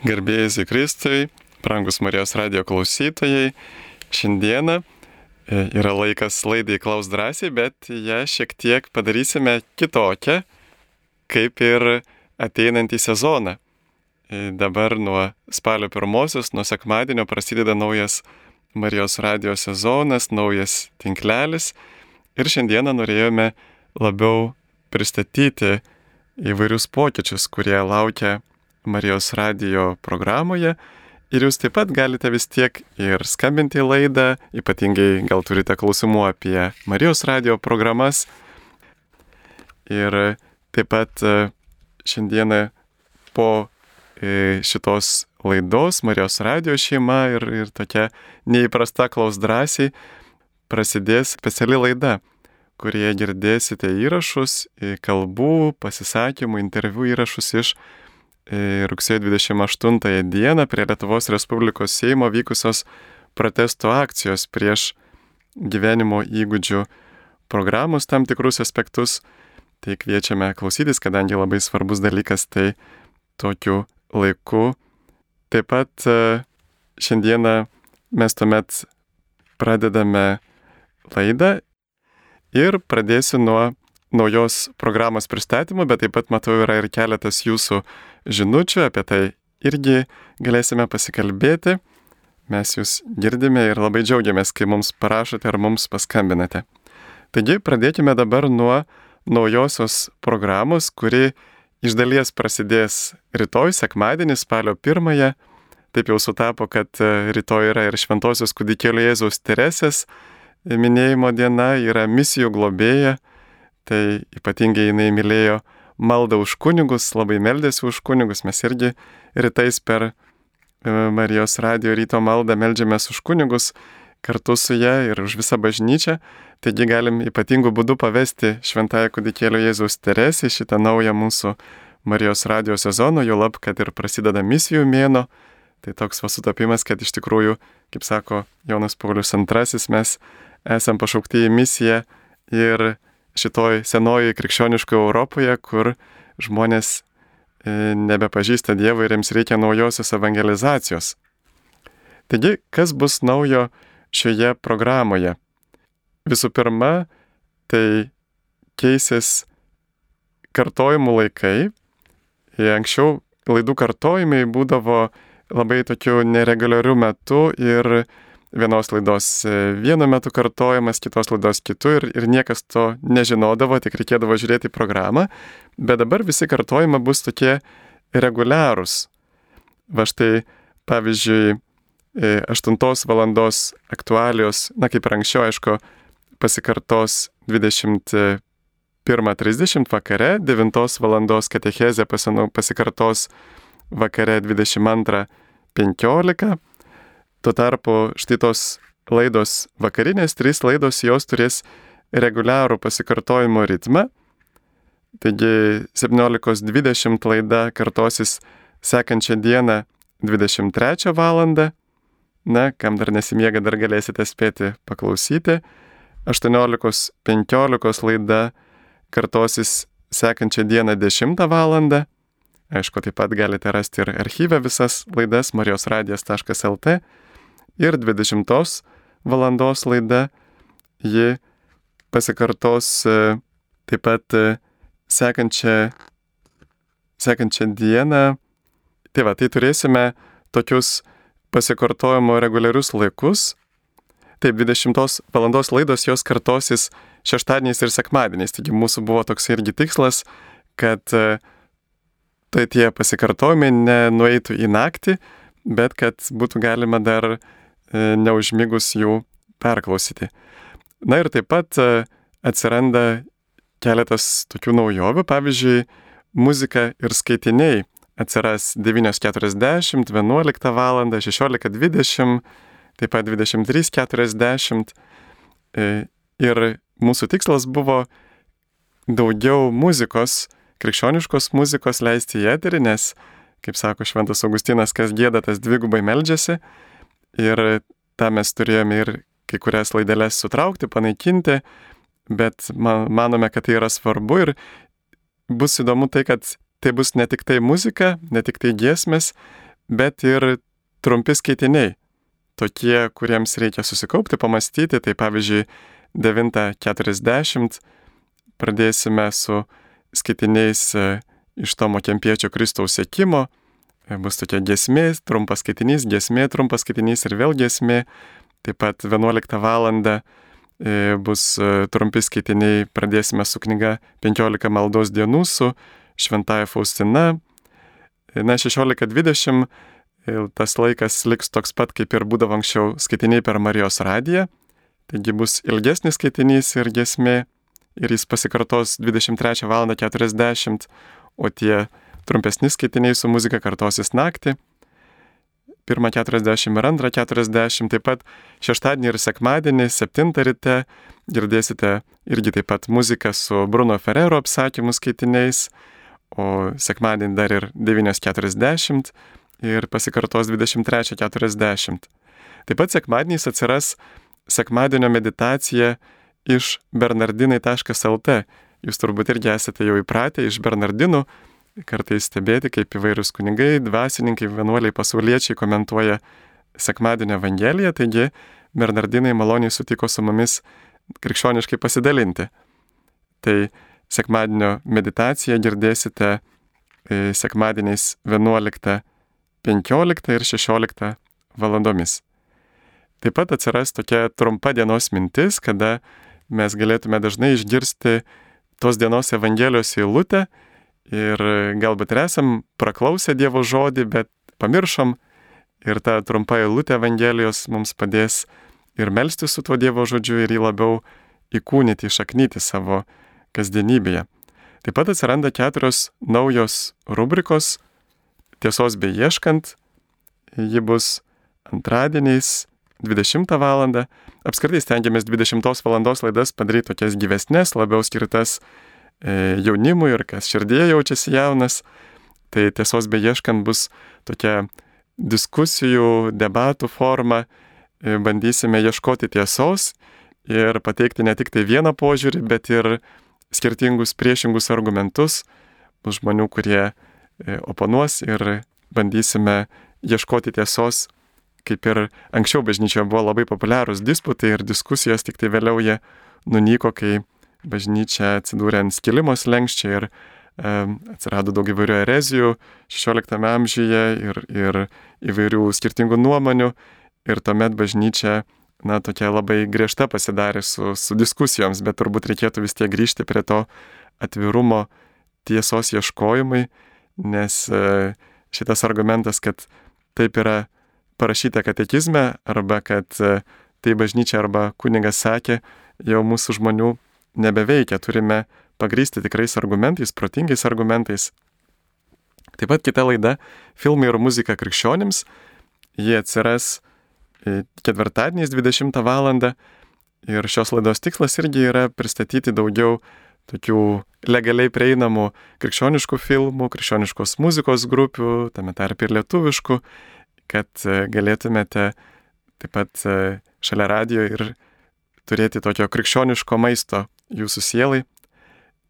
Garbėjai Zikristui, brangus Marijos radio klausytojai, šiandieną e, yra laikas laidai klaus drąsiai, bet ją šiek tiek padarysime kitokią, kaip ir ateinantį sezoną. E, dabar nuo spalio pirmosios, nuo sekmadienio prasideda naujas Marijos radio sezonas, naujas tinklelis ir šiandieną norėjome labiau pristatyti įvairius pokyčius, kurie laukia Marijos radio programoje. Ir jūs taip pat galite vis tiek ir skambinti į laidą, ypatingai gal turite klausimų apie Marijos radio programas. Ir taip pat e, šiandieną po e, šitos laidos Marijos radio šeima ir, ir tokia neįprasta klaus drąsiai prasidės speciali laida, kurie girdėsite įrašus, kalbų, pasisakymų, interviu įrašus iš E, rugsėjo 28 dieną prie Lietuvos Respublikos Seimo vykusios protesto akcijos prieš gyvenimo įgūdžių programos tam tikrus aspektus. Tai kviečiame klausytis, kadangi labai svarbus dalykas tai tokiu laiku. Taip pat e, šiandieną mes tuomet pradedame laidą ir pradėsiu nuo naujos programos pristatymo, bet taip pat matau yra ir keletas jūsų žinučių, apie tai irgi galėsime pasikalbėti. Mes jūs girdime ir labai džiaugiamės, kai mums parašote ar mums paskambinate. Taigi pradėkime dabar nuo naujosios programos, kuri iš dalies prasidės rytoj, sekmadienį, spalio pirmąją. Taip jau sutapo, kad e, rytoj yra ir Šventojios kūdikėlio Jėzaus Teresės minėjimo diena, yra misijų globėja tai ypatingai jinai mylėjo maldą už kunigus, labai meldėsi už kunigus, mes irgi rytais per e, Marijos radio ryto maldą meldžiamės už kunigus kartu su ją ir už visą bažnyčią, taigi galim ypatingų būdų pavesti Šventąją kudikėlio Jėzaus Teresį šitą naują mūsų Marijos radio sezoną, jo lab, kad ir prasideda misijų mėno, tai toks vasutapimas, kad iš tikrųjų, kaip sako Jonas Paulius II, mes esam pašaukti į misiją ir šitoj senoji krikščioniškoje Europoje, kur žmonės e, nebepažįsta Dievo ir jiems reikia naujosios evangelizacijos. Taigi, kas bus naujo šioje programoje? Visų pirma, tai keisis kartojimų laikai. Anksčiau laidų kartojimai būdavo labai tokiu nereguliariu metu ir vienos laidos e, vienu metu kartojamas, kitos laidos kitu ir, ir niekas to nežinodavo, tik reikėdavo žiūrėti programą, bet dabar visi kartojimai bus tokie reguliarūs. Va štai, pavyzdžiui, 8 e, valandos aktualios, na kaip ir anksčiau, aišku, pasikartos 21.30 vakare, 9 valandos katechezė pasikartos vakare 22.15 Tuo tarpu štai tos laidos vakarinės, trys laidos jos turės reguliarų pasikartojimo ritmą. Taigi 17.20 laida kartosis sekančią dieną 23 val. Na, kam dar nesimiega, dar galėsite spėti paklausyti. 18.15 laida kartosis sekančią dieną 10 val. Aišku, taip pat galite rasti ir archyvę visas laidas marijosradijas.lt ir 20 valandos laida, ji pasikartos e, taip pat e, sekančią, sekančią dieną. Tai va, tai turėsime tokius pasikartojimo reguliarius laikus. Taip, 20 valandos laidos jos kartosis šeštadieniais ir sekmadieniais. Taigi mūsų buvo toks irgi tikslas, kad e, tai tie pasikartojimai nenueitų į naktį, bet kad būtų galima dar neužmigus jų perklausyti. Na ir taip pat e, atsiranda keletas tokių naujovių, pavyzdžiui, muzika ir skaitiniai atsiras 9.40, 11 val. 16.20, taip pat 23.40. E, ir mūsų tikslas buvo daugiau muzikos, krikščioniškos muzikos leisti į eterį, nes, kaip sako Šventas Augustinas, kas gėda, tas dvigubai meldžiasi. Ir tą mes turėjome ir kai kurias laidelės sutraukti, panaikinti, bet man, manome, kad tai yra svarbu ir bus įdomu tai, kad tai bus ne tik tai muzika, ne tik tai giesmės, bet ir trumpi skaitiniai. Tokie, kuriems reikia susikaupti, pamastyti. Tai pavyzdžiui, 9.40 pradėsime su skaitiniais e, iš Tomo Kempiečio Kristaus sėkimo. E, bus tokia gesmė, trumpas skaitinys, gesmė, trumpas skaitinys ir vėl gesmė. Taip pat 11 val. E, bus trumpi skaitiniai, pradėsime su knyga 15 maldos dienų su Šventaja Faustina. Na, 16.20 tas laikas liks toks pat, kaip ir būdavo anksčiau skaitiniai per Marijos radiją. Taigi bus ilgesnis skaitinys ir gesmė ir jis pasikartos 23 val. 40, o tie trumpesni skaitiniai su muzika kartosis naktį. 1.40 ir 2.40, taip pat šeštadienį ir sekmadienį 7 ryte girdėsite irgi taip pat muziką su Bruno Ferrero apsakymų skaitiniais, o sekmadienį dar ir 9.40 ir pasikartos 23.40. Taip pat sekmadieniais atsiras sekmadienio meditacija iš bernardinai.lt. Jūs turbūt irgi esate jau įpratę iš bernardinų kartais stebėti, kaip įvairūs kunigai, dvasininkai, vienuoliai, pasauliečiai komentuoja sekmadienio Evangeliją, taigi bernardinai maloniai sutiko su mumis krikščioniškai pasidalinti. Tai sekmadienio meditaciją girdėsite e, sekmadieniais 11 15 ir 16 valandomis. Taip pat atsiras tokia trumpa dienos mintis, kada mes galėtume dažnai išgirsti tos dienos Evangelijos eilutę ir galbūt ir esam praklausę Dievo žodį, bet pamiršom ir ta trumpa eilutė Evangelijos mums padės ir melsti su tuo Dievo žodžiu ir jį labiau įkūnyti, išaknyti savo kasdienybėje. Taip pat atsiranda keturios naujos rubrikos tiesos beieškant, ji bus antradieniais 20 val. Apskritai stengiamės 20 val. laidas padaryti tokias gyvesnės, labiau skirtas jaunimui ir kas širdėje jaučiasi jaunas. Tai tiesos beieškant bus tokia diskusijų, debatų forma. E, bandysime ieškoti tiesos ir pateikti ne tik tai vieną požiūrį, bet ir skirtingus priešingus argumentus. Bus žmonių, kurie E, oponuos ir bandysime ieškoti tiesos, kaip ir anksčiau bažnyčioje buvo labai populiarūs disputai ir diskusijos, tik tai vėliau jie nunyko, kai bažnyčia atsidūrė ant skilimos lenkščiai ir e, atsirado daug įvairių erezijų 16 amžiuje ir, ir įvairių skirtingų nuomonių. Ir tuomet bažnyčia, na, tokia labai griežta pasidarė su, su diskusijoms, bet turbūt reikėtų vis tiek grįžti prie to atvirumo tiesos ieškojimai nes e, šitas argumentas, kad taip yra parašyta katekizme, arba kad e, tai bažnyčia arba kunigas sakė, jau mūsų žmonių nebeveikia, turime pagrysti tikrais argumentais, protingais argumentais. Taip pat kita laida - filmai ir muzika krikščionims. Jie atsiras e, ketvirtadieniais 20 val. Ir šios laidos tikslas irgi yra pristatyti daugiau tokių legaliai prieinamų krikščioniškų filmų, krikščioniškos muzikos grupių, tame tarp ir lietuviškų, kad e, galėtumėte taip pat e, šalia radio ir turėti tokio krikščioniško maisto jūsų sielai.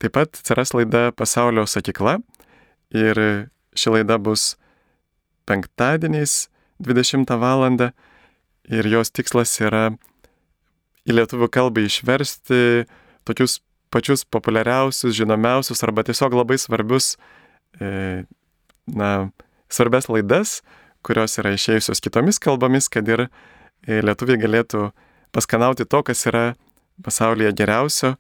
Taip pat atsiras laida Pasaulio sakykla ir ši laida bus penktadieniais 20 val. ir jos tikslas yra į lietuvių kalbą išversti tokius pačius populiariausius, žinomiausius arba tiesiog labai svarbius, e, na, svarbes laidas, kurios yra išėjusios kitomis kalbomis, kad ir e, lietuviai galėtų paskanauti to, kas yra pasaulyje geriausio,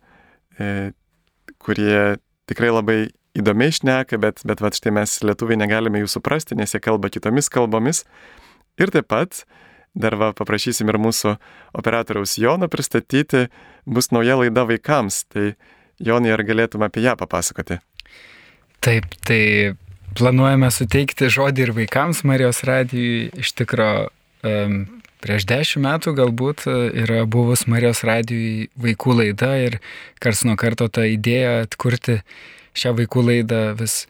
kurie tikrai labai įdomiai šneka, bet, bet va štai mes lietuviai negalime jų suprasti, nes jie kalba kitomis kalbomis. Ir taip pat dar va paprašysim ir mūsų operatoriaus Jono pristatyti, bus nauja laida vaikams. Tai Jonai, ar galėtum apie ją papasakoti? Taip, tai planuojame suteikti žodį ir vaikams Marijos radijui. Iš tikro, um, prieš dešimt metų galbūt e, yra buvus Marijos radijui vaikų laida ir kars nuo karto ta idėja atkurti šią vaikų laidą vis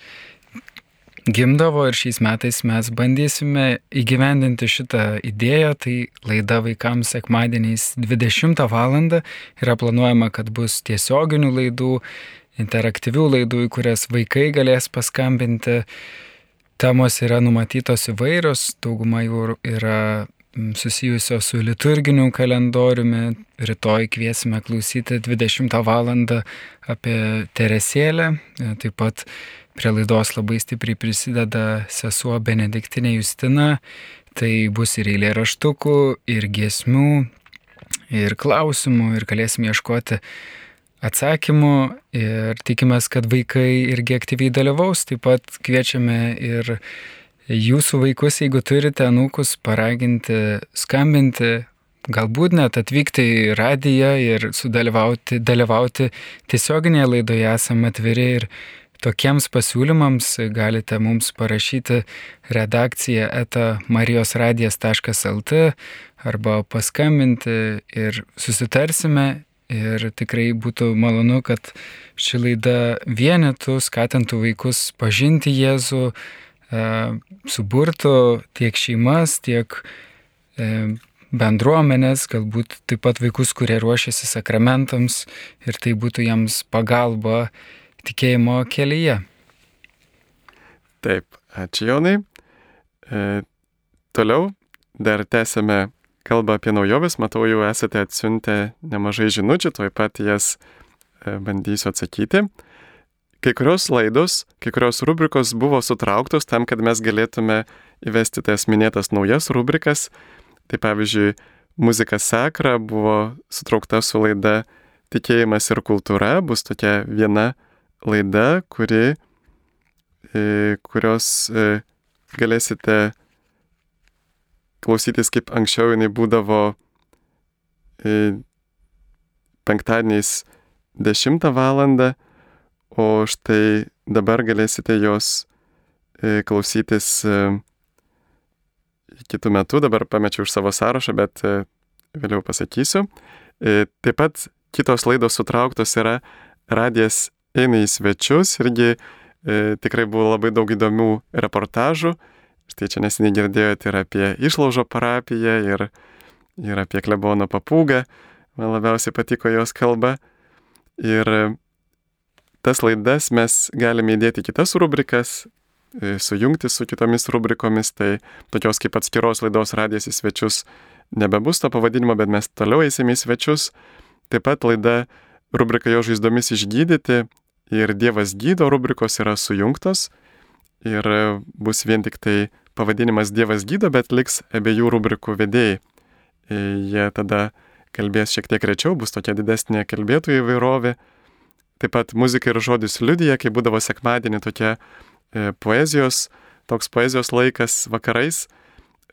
gimdavo ir šiais metais mes bandysime įgyvendinti šitą idėją. Tai laida vaikams sekmadieniais 20 val. yra planuojama, kad bus tiesioginių laidų, interaktyvių laidų, į kurias vaikai galės paskambinti temos yra numatytos įvairios, dauguma jų yra susijusios su liturginiu kalendoriumi. Rytoj kviesime klausyti 20 val. apie Teresėlę. Taip pat prie laidos labai stipriai prisideda sesuo Benediktinė Justina. Tai bus ir eilė raštukų, ir giesmių, ir klausimų, ir galėsim ieškoti atsakymų ir tikimės, kad vaikai irgi aktyviai dalyvaus. Taip pat kviečiame ir jūsų vaikus, jeigu turite anūkus, paraginti, skambinti, galbūt net atvykti į radiją ir sudalyvauti dalyvauti tiesioginėje laidoje esame atviri ir tokiems pasiūlymams galite mums parašyti redakciją eta marijosradijas.lt arba paskambinti ir susitarsime. Ir tikrai būtų malonu, kad ši laida vienetų, skatintų vaikus pažinti Jėzų, suburtų tiek šeimas, tiek e, bendruomenės, galbūt taip pat vaikus, kurie ruošiasi sakramentams ir tai būtų jiems pagalba tikėjimo kelyje. Taip, ačiū Jonai. E, toliau dar tęsime kalbą apie naujoves. Matau, jau esate atsiuntę nemažai žinučių, tuoj pat jas e, bandysiu atsakyti. Kai kurios laidos, kai kurios rubrikos buvo sutrauktos tam, kad mes galėtume įvesti tas minėtas naujas rubrikas. Tai pavyzdžiui, muzika sakra buvo sutraukta su laida Tikėjimas ir kultūra, bus tokia viena laida, kuri, e, kurios e, galėsite klausytis kaip anksčiau jinai būdavo e, penktadieniais 10 valandą o štai dabar galėsite jos e, klausytis e, kitų metų, dabar pamečiau už savo sąrašą, bet e, vėliau pasakysiu. Taip pat kitos laidos sutrauktos yra radijas eina į svečius, irgi tikrai buvo labai daug įdomių reportažų. Štai čia nesiniai girdėjote ir apie išlaužo parapiją, ir, ir apie klebono papūgą. Man labiausiai patiko jos kalba. Ir tas laidas mes galime įdėti kitas rubrikas, e, sujungti su kitomis rubrikomis, tai tokios kaip atskiros laidos radijas į svečius nebebus to pavadinimo, bet mes toliau eisime į svečius. Taip pat laida rubrika jo žaizdomis išgydyti ir Dievas gydo rubrikos yra sujungtos ir bus vien tik tai pavadinimas Dievas gydo, bet liks abiejų rubrikų vedėjai. E, jie tada kalbės šiek tiek rečiau, bus tokia didesnė kalbėtojų įvairovė Taip pat muzika ir žodis liudija, kai būdavo sekmadienį tokia e, poezijos, toks poezijos laikas vakarais.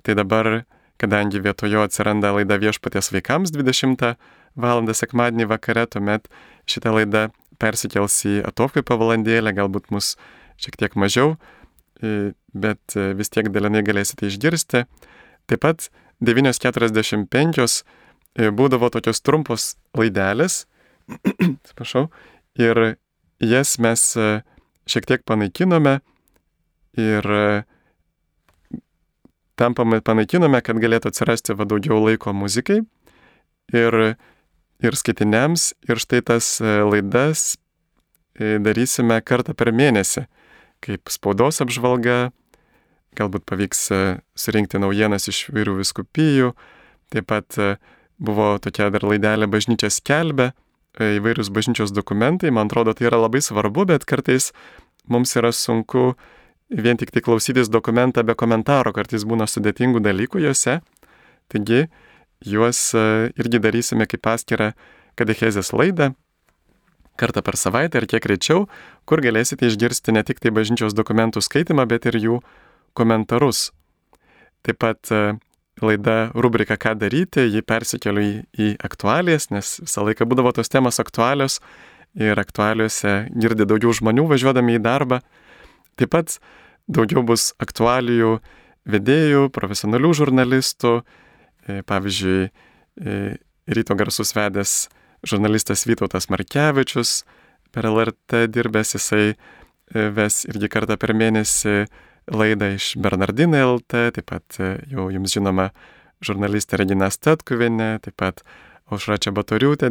Tai dabar, kadangi vietojo atsiranda laida viešpaties vaikams 20 val. sekmadienį vakare, tuomet šitą laidą persikels į atokvėpio valandėlę, galbūt mus šiek tiek mažiau, e, bet e, vis tiek dalinai galėsite išgirsti. Taip pat 9.45 e, būdavo tokios trumpos laidelės, atsiprašau, ir jas mes e, šiek tiek panaikinome ir e, tam panaikinome, kad galėtų atsirasti va daugiau laiko muzikai ir, ir skaitiniams. Ir štai tas e, laidas darysime kartą per mėnesį, kaip spaudos apžvalga, galbūt pavyks surinkti naujienas iš vairių viskupijų. Taip pat buvo tokia dar laidelė bažnyčia skelbė, E, įvairius bažnyčios dokumentai, man atrodo, tai yra labai svarbu, bet kartais mums yra sunku vien tik tai klausytis dokumentą be komentaro, kartais būna sudėtingų dalykų juose. Taigi, juos e, irgi darysime kaip paskirą katechezės laidą kartą per savaitę ir kiek greičiau, kur galėsite išgirsti ne tik tai bažnyčios dokumentų skaitimą, bet ir jų komentarus. Taip pat e, laida rubrika Ką daryti, ji persikeliu į, į aktualijas, nes visą laiką būdavo tos temos aktualios ir aktualiuose girdi daugiau žmonių važiuodami į darbą. Taip pat daugiau bus aktualijų vedėjų, profesionalių žurnalistų, e, pavyzdžiui, e, ryto garsus vedęs žurnalistas Vytautas Markevičius, per LRT dirbęs jisai e, ves irgi kartą per mėnesį laidą iš Bernardinai LT, taip pat e, jau jums žinoma žurnalistė Regina Statkuvinė, taip pat Aušra Čiabatoriūtė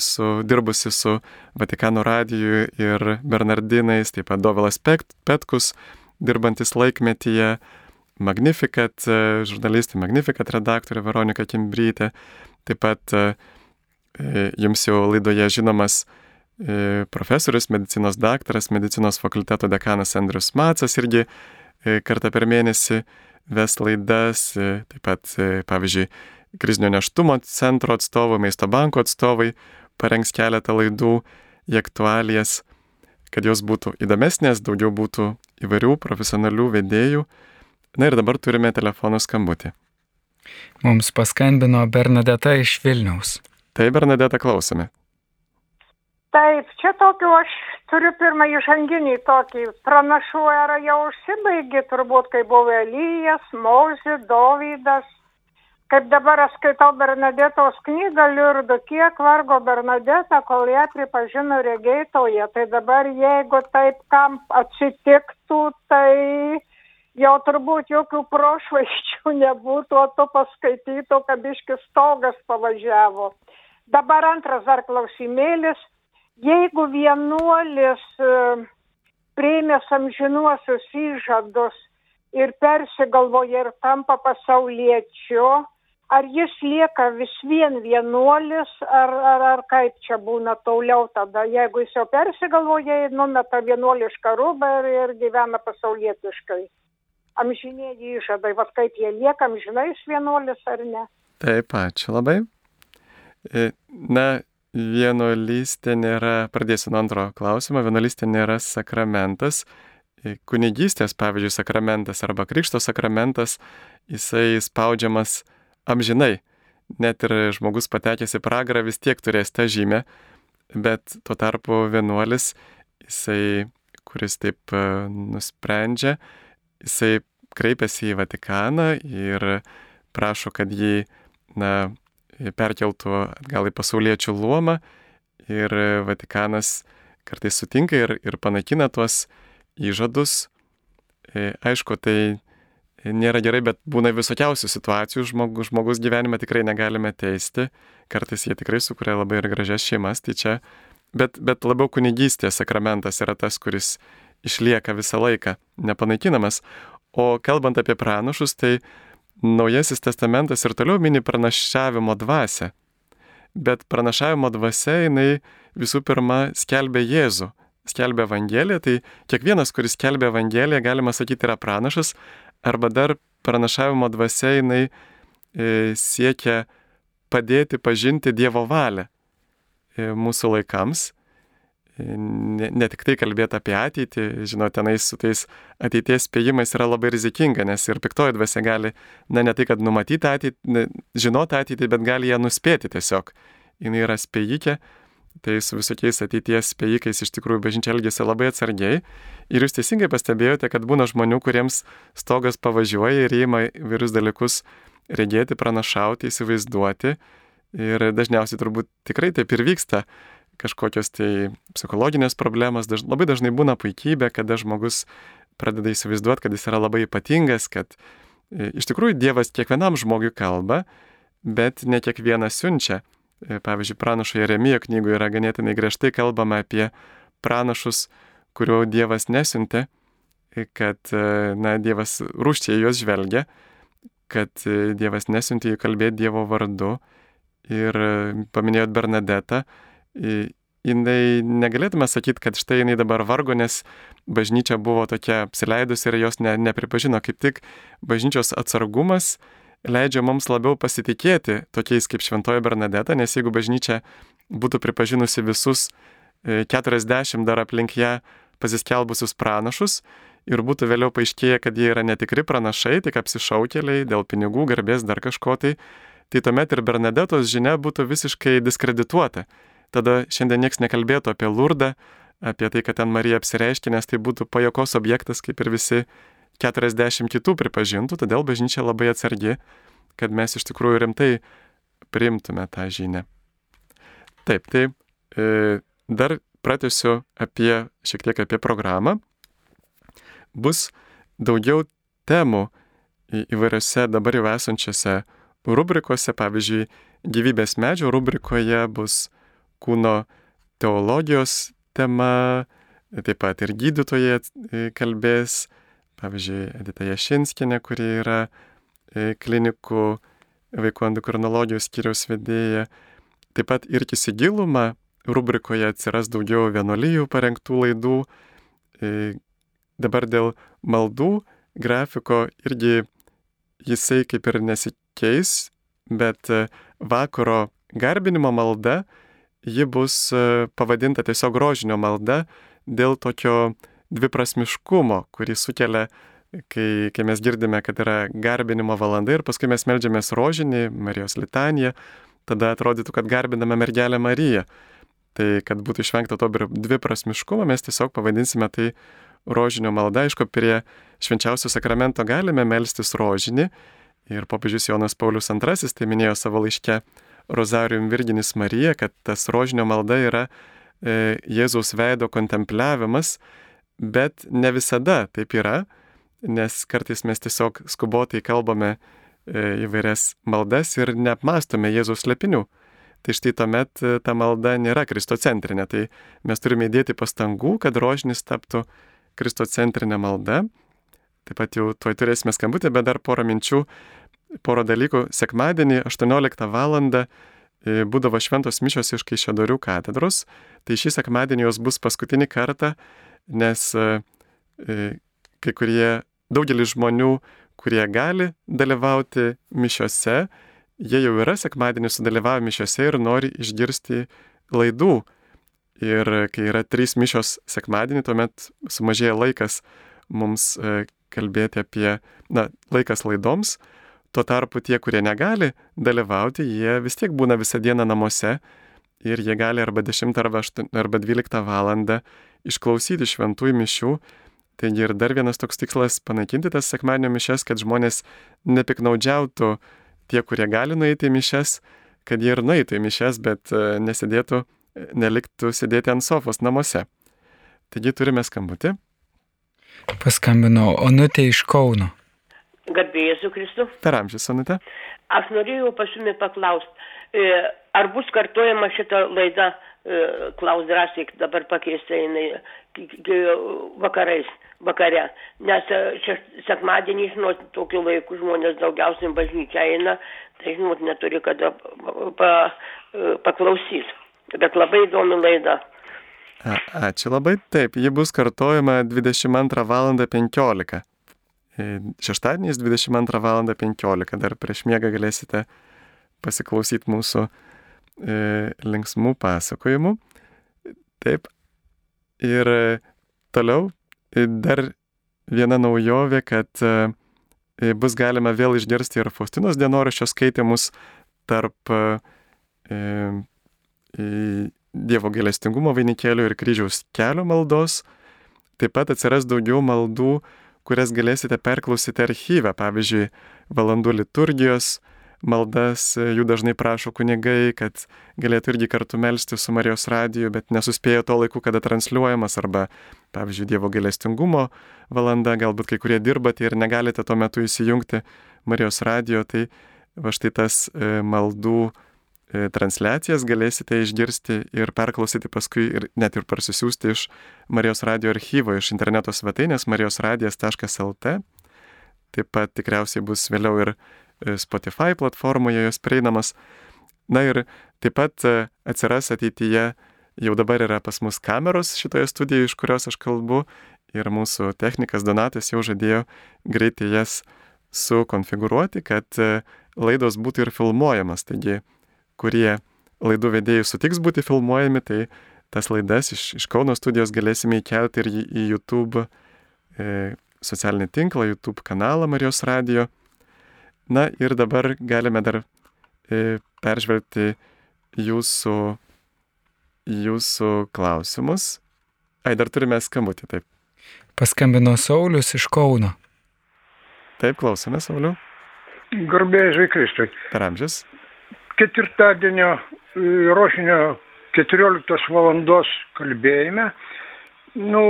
su, dirbusi su Vatikano radiju ir Bernardinais, taip pat Dovelas Petkus, dirbantis laikmetyje, Magnificat žurnalistė, Magnificat redaktorė Veronika Kimbrytė, taip pat jums jau laidoje žinomas profesorius, medicinos daktaras, medicinos fakulteto dekanas Andrius Macas irgi kartą per mėnesį ves laidas, taip pat, pavyzdžiui, krizinio neštumo centro atstovai, maisto banko atstovai parengs keletą laidų į aktualijas, kad jos būtų įdomesnės, daugiau būtų įvairių profesionalių vedėjų. Na ir dabar turime telefonų skambutį. Mums paskambino Bernadeta iš Vilniaus. Tai Bernadeta klausome. Taip, čia tokiu aš turiu pirmą įžanginį tokį pranašų erą jau užsibaigė, turbūt, kai buvo Elijas, Mozė, Dovydas, kaip dabar aš skaitau Bernadetos knygą Liurdu, kiek vargo Bernadeta, kol ją pripažino regėtoje. Tai dabar jeigu taip kam atsitiktų, tai jau turbūt jokių prošvaiščių nebūtų, o tu paskaitytų, kad iškis stogas pavažiavo. Dabar antras dar klausimėlis. Jeigu vienuolis e, priėmęs amžinuosius įžadus ir persigalvoja ir tampa pasauliečiu, ar jis lieka vis vien vienuolis, ar, ar, ar kaip čia būna toliau tada, jeigu jis jau persigalvoja, numeta vienuolišką rūbą ir, ir gyvena pasaulietiškai. Amžinėji išadai, vad kaip jie lieka, amžinais vienuolis ar ne. Taip, ačiū labai. E, na, vienuolystė nėra, pradėsiu nuo antro klausimo, vienuolystė nėra sakramentas. E, kunigystės, pavyzdžiui, sakramentas arba krikšto sakramentas, jisai spaudžiamas amžinai. Net ir žmogus patekęs į pragarą vis tiek turės tą žymę, bet tuo tarpu vienuolis, jisai, kuris taip e, nusprendžia, jisai kreipiasi į Vatikaną ir prašo, kad jį na, perkeltų atgal į pasauliečių luomą ir Vatikanas kartais sutinka ir, ir panaikina tuos įžadus. E, aišku, tai nėra gerai, bet būna visokiausių situacijų, žmogus, žmogus gyvenime tikrai negalime teisti, kartais jie tikrai sukuria labai ir gražias šeimas, tai čia, bet, bet labiau kunigystės sakramentas yra tas, kuris išlieka visą laiką, nepanaikinamas. O kalbant apie pranašus, tai Naujasis testamentas ir toliau mini pranašavimo dvasę. Bet pranašavimo dvasia jinai visų pirma skelbia Jėzų, skelbia Evangeliją, tai kiekvienas, kuris skelbia Evangeliją, galima sakyti, yra pranašas, arba dar pranašavimo dvasia jinai e, siekia padėti pažinti Dievo valią e, mūsų laikams. Ne, ne tik tai kalbėti apie ateitį, žinot, tenais su tais ateities spėjimais yra labai rizikinga, nes ir piktoji dvasia gali, na ne tai, kad numatyti ateitį, žinoti ateitį, bet gali ją nuspėti tiesiog. Jis yra spėjikė, tai su visokiais ateities spėjikais iš tikrųjų bažnyčia elgėsi labai atsargiai. Ir jūs teisingai pastebėjote, kad būna žmonių, kuriems stogas pavažiuoja ir įima įvairius dalykus regėti, pranašauti, įsivaizduoti. Ir dažniausiai turbūt tikrai taip ir vyksta kažkokios tai psichologinės problemas. Daž, labai dažnai būna puikybė, kada žmogus pradeda įsivaizduoti, kad jis yra labai ypatingas, kad e, iš tikrųjų Dievas kiekvienam žmogui kalba, bet ne kiekvienas siunčia. E, pavyzdžiui, pranašo Jeremijo knygoje yra ganėtinai griežtai kalbama apie pranašus, kuriuo Dievas nesiuntė, e, kad, na, Dievas rūščiai juos žvelgia, kad Dievas nesiuntė jų kalbėti Dievo vardu. Ir paminėjot Bernadetą, jinai negalėtume sakyti, kad štai jinai dabar vargo, nes bažnyčia buvo tokia apsileidusi ir jos ne, nepripažino. Kaip tik bažnyčios atsargumas leidžia mums labiau pasitikėti tokiais kaip Šventoji Bernadeta, nes jeigu bažnyčia būtų pripažinusi visus 40 e, dar aplink ją pasiskelbusius pranašus ir būtų vėliau paaiškėję, kad jie yra netikri pranašai, tik apsišaukėliai dėl pinigų, garbės, dar kažko tai, tai tuomet ir Bernadetos žinia būtų visiškai diskredituota. Tada šiandien niekas nekalbėtų apie Lurdą, apie tai, kad ten Marija apsireiškė, nes tai būtų pajokos objektas, kaip ir visi 40 kitų pripažintų, todėl bažnyčia labai atsargi, kad mes iš tikrųjų rimtai priimtume tą žinią. Taip, tai e, dar pratęsiu apie, šiek tiek apie programą. Bus daugiau temų įvairiose dabar jau esančiose rubrikose, pavyzdžiui, gyvybės medžio rubrikoje bus kūno teologijos tema, taip pat ir gydytojai kalbės pavyzdžiui, Edita Jašinskinė, kuri yra e, klinikų vaikų endokrinologijos skyriaus vedėja. Taip pat ir įsigilumą rubrikoje atsiras daugiau vienolyjų parengtų laidų. E, dabar dėl maldų grafiko irgi jisai kaip ir nesikeis, bet e, vakaro garbinimo malda, ji bus pavadinta tiesiog grožinio malda dėl tokio dviprasmiškumo, kurį sukelia, kai, kai mes girdime, kad yra garbinimo valanda ir paskui mes melžiamės rožinį, Marijos litaniją, tada atrodytų, kad garbiname mergelę Mariją. Tai kad būtų išvengta to dviprasmiškumo, mes tiesiog pavadinsime tai rožinio malda. Aišku, prie švenčiausio sakramento galime melstis rožinį. Ir popiežius Jonas Paulius II tai minėjo savo laiške Rozarium Virginis Marija, kad tas rožinio malda yra e, Jėzaus veido kontempliavimas Bet ne visada taip yra, nes kartais mes tiesiog skubotai kalbame e, įvairias maldas ir neapmastome Jėzaus lepinių. Tai štai tuomet e, ta malda nėra kristocentrinė. Tai mes turime įdėti pastangų, kad rožinis taptų kristocentrinė malda. Taip pat jau tuoj turėsime skambutį, bet dar porą minčių, porą dalykų. Sekmadienį 18 val. E, būdavo šventos mišios iš Kaišėdorių katedros. Tai šį sekmadienį jos bus paskutinį kartą nes e, e, kai kurie, daugelis žmonių, kurie gali dalyvauti mišiose, jie jau yra sekmadienį sudalyvavę mišiose ir nori išgirsti laidų. Ir kai yra trys mišios sekmadienį, tuomet sumažėja laikas mums kalbėti apie, na, laikas laidoms. Tuo tarpu tie, kurie negali dalyvauti, jie vis tiek būna visą dieną namuose ir jie gali arba 10 arba, 8, arba 12 valandą išklausyti šventųjų mišių. Taigi ir dar vienas toks tikslas - panaikinti tas sekmadienio mišes, kad žmonės nepiknaudžiautų tie, kurie gali nueiti į mišes, kad jie ir nueitų į mišes, bet e, nesidėtų, neliktų sėdėti ant sofos namuose. Taigi turime skambutį. Paskambinau Onutė iš Kauno. Garbėjai su Kristu. Per amžius, Onutė. Aš norėjau pas jumi paklausti, e, ar bus kartuojama šita laida E, Klaus drąsiai dabar pakeista jinai vakarais, vakare. Nes e, sekmadienį, žinot, tokiu laiku žmonės daugiausiai bažnyčia eina, tai žinot, neturi kada pa, paklausyti. Bet labai įdomi laida. A, ačiū labai. Taip, ji bus kartojama 22 val. 15. Šeštadieniais 22 val. 15. Dar prieš miegą galėsite pasiklausyti mūsų E, linksmų pasakojimų. Taip. Ir e, toliau e, dar viena naujovė, kad bus galima vėl išgirsti ir Faustinos dienoraščio skaitimus tarp Dievo gailestingumo vainikėlių ir kryžiaus kelio maldos. Taip pat atsiras daugiau maldų, kurias galėsite perklausyti archyvę, pavyzdžiui, valandų liturgijos, maldas jų dažnai prašo kunigai, kad galėtų irgi kartu melstį su Marijos radiju, bet nesuspėjo to laiku, kada transliuojamas, arba, pavyzdžiui, Dievo gailestingumo valanda, galbūt kai kurie dirbate ir negalite tuo metu įsijungti Marijos radijo, tai va štai tas e, maldų transliacijas galėsite išgirsti ir perklausyti paskui ir net ir parsisiųsti iš Marijos radio archyvo, iš interneto svetainės marijosradijas.lt. Taip pat tikriausiai bus vėliau ir E, Spotify platformoje jos prieinamas. Na ir taip pat e, atsiras ateityje, jau dabar yra pas mus kameros šitoje studijoje, iš kurios aš kalbu, ir mūsų technikas Donatas jau žadėjo greitai jas sukonfigūruoti, kad e, laidos būtų ir filmuojamas. Taigi, kurie laidų vedėjai sutiks būti filmuojami, tai tas laidas iš, iš Kauno studijos galėsime įkelti ir į, į YouTube e, socialinį tinklą, YouTube kanalą Marijos radio. Na ir dabar galime dar e, peržvelgti jūsų, jūsų klausimus. Ai, dar turime skambutį, taip. Paskambino Saulis iš Kauno. Taip, klausome, Sauliu. Garbėjai Žvaigkristui. Per amžius. Ketvirtadienio e, rožinio 14 valandos kalbėjime. Nu,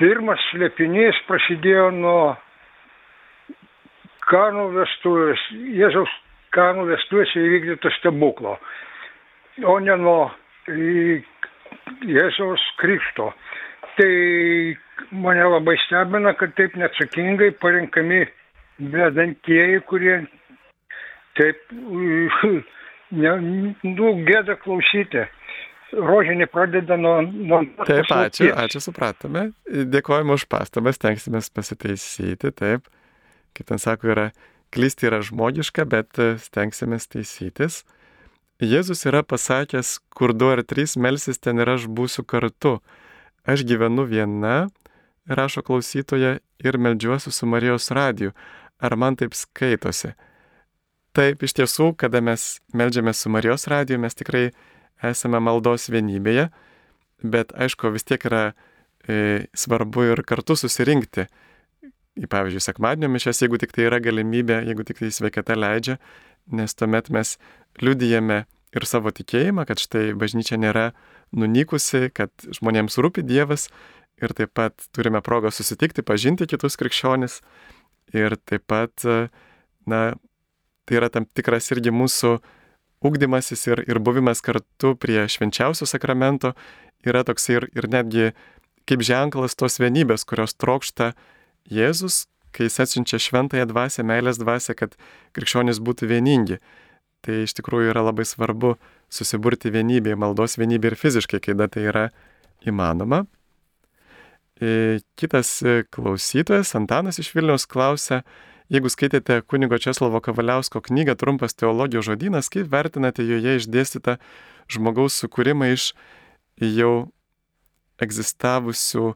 pirmas slėpinys prasidėjo nuo Kanų vestuvės, Jėzaus Kanų vestuvėse įvykdyto stebuklo, o ne nuo Jėzaus krikšto. Tai mane labai stebina, kad taip neatsakingai parinkami vedantieji, kurie taip, ne, nu, gėda klausyti. Rožinį pradeda nuo... nuo Taip, ačiū, ačiū, supratome. Dėkojame už pastabas, tenksime pasitaisyti, taip. Kaip ten sako, yra, klysti yra žmogiška, bet stengsime taisytis. Jėzus yra pasakęs, kur du ar trys melsis, ten ir aš būsiu kartu. Aš gyvenu viena, rašo klausytoja, ir melžiuosi su Marijos radiju. Ar man taip skaitosi? Taip, iš tiesų, kada mes melžiamės su Marijos radiju, mes tikrai esame maldos vienybėje, bet aišku, vis tiek yra e, svarbu ir kartu susirinkti. Į pavyzdžiui, sekmadienio mišęs, jeigu tik tai yra galimybė, jeigu tik tai sveikata leidžia, nes tuomet mes liudijame ir savo tikėjimą, kad štai bažnyčia nėra nunykusi, kad žmonėms rūpi Dievas ir taip pat turime progą susitikti, pažinti kitus krikščionis ir taip pat, na, tai yra tam tikras irgi mūsų ūkdymasis ir, ir buvimas kartu prie švenčiausio sakramento yra toks ir, ir netgi kaip ženklas tos vienybės, kurios trokšta Jėzus, kai jis atsiunčia šventąją dvasę, meilės dvasę, kad krikščionys būtų vieningi. Tai iš tikrųjų yra labai svarbu susiburti vienybėje, maldos vienybė ir fiziškai, kai tai yra įmanoma. E, kitas klausytojas, Antanas iš Vilniaus, klausia, Jeigu skaitėte kunigo Česlovo Kavaliausko knygą Trumpas teologijos žodynas, kaip vertinate joje išdėstytą žmogaus sukūrimą iš jau egzistavusių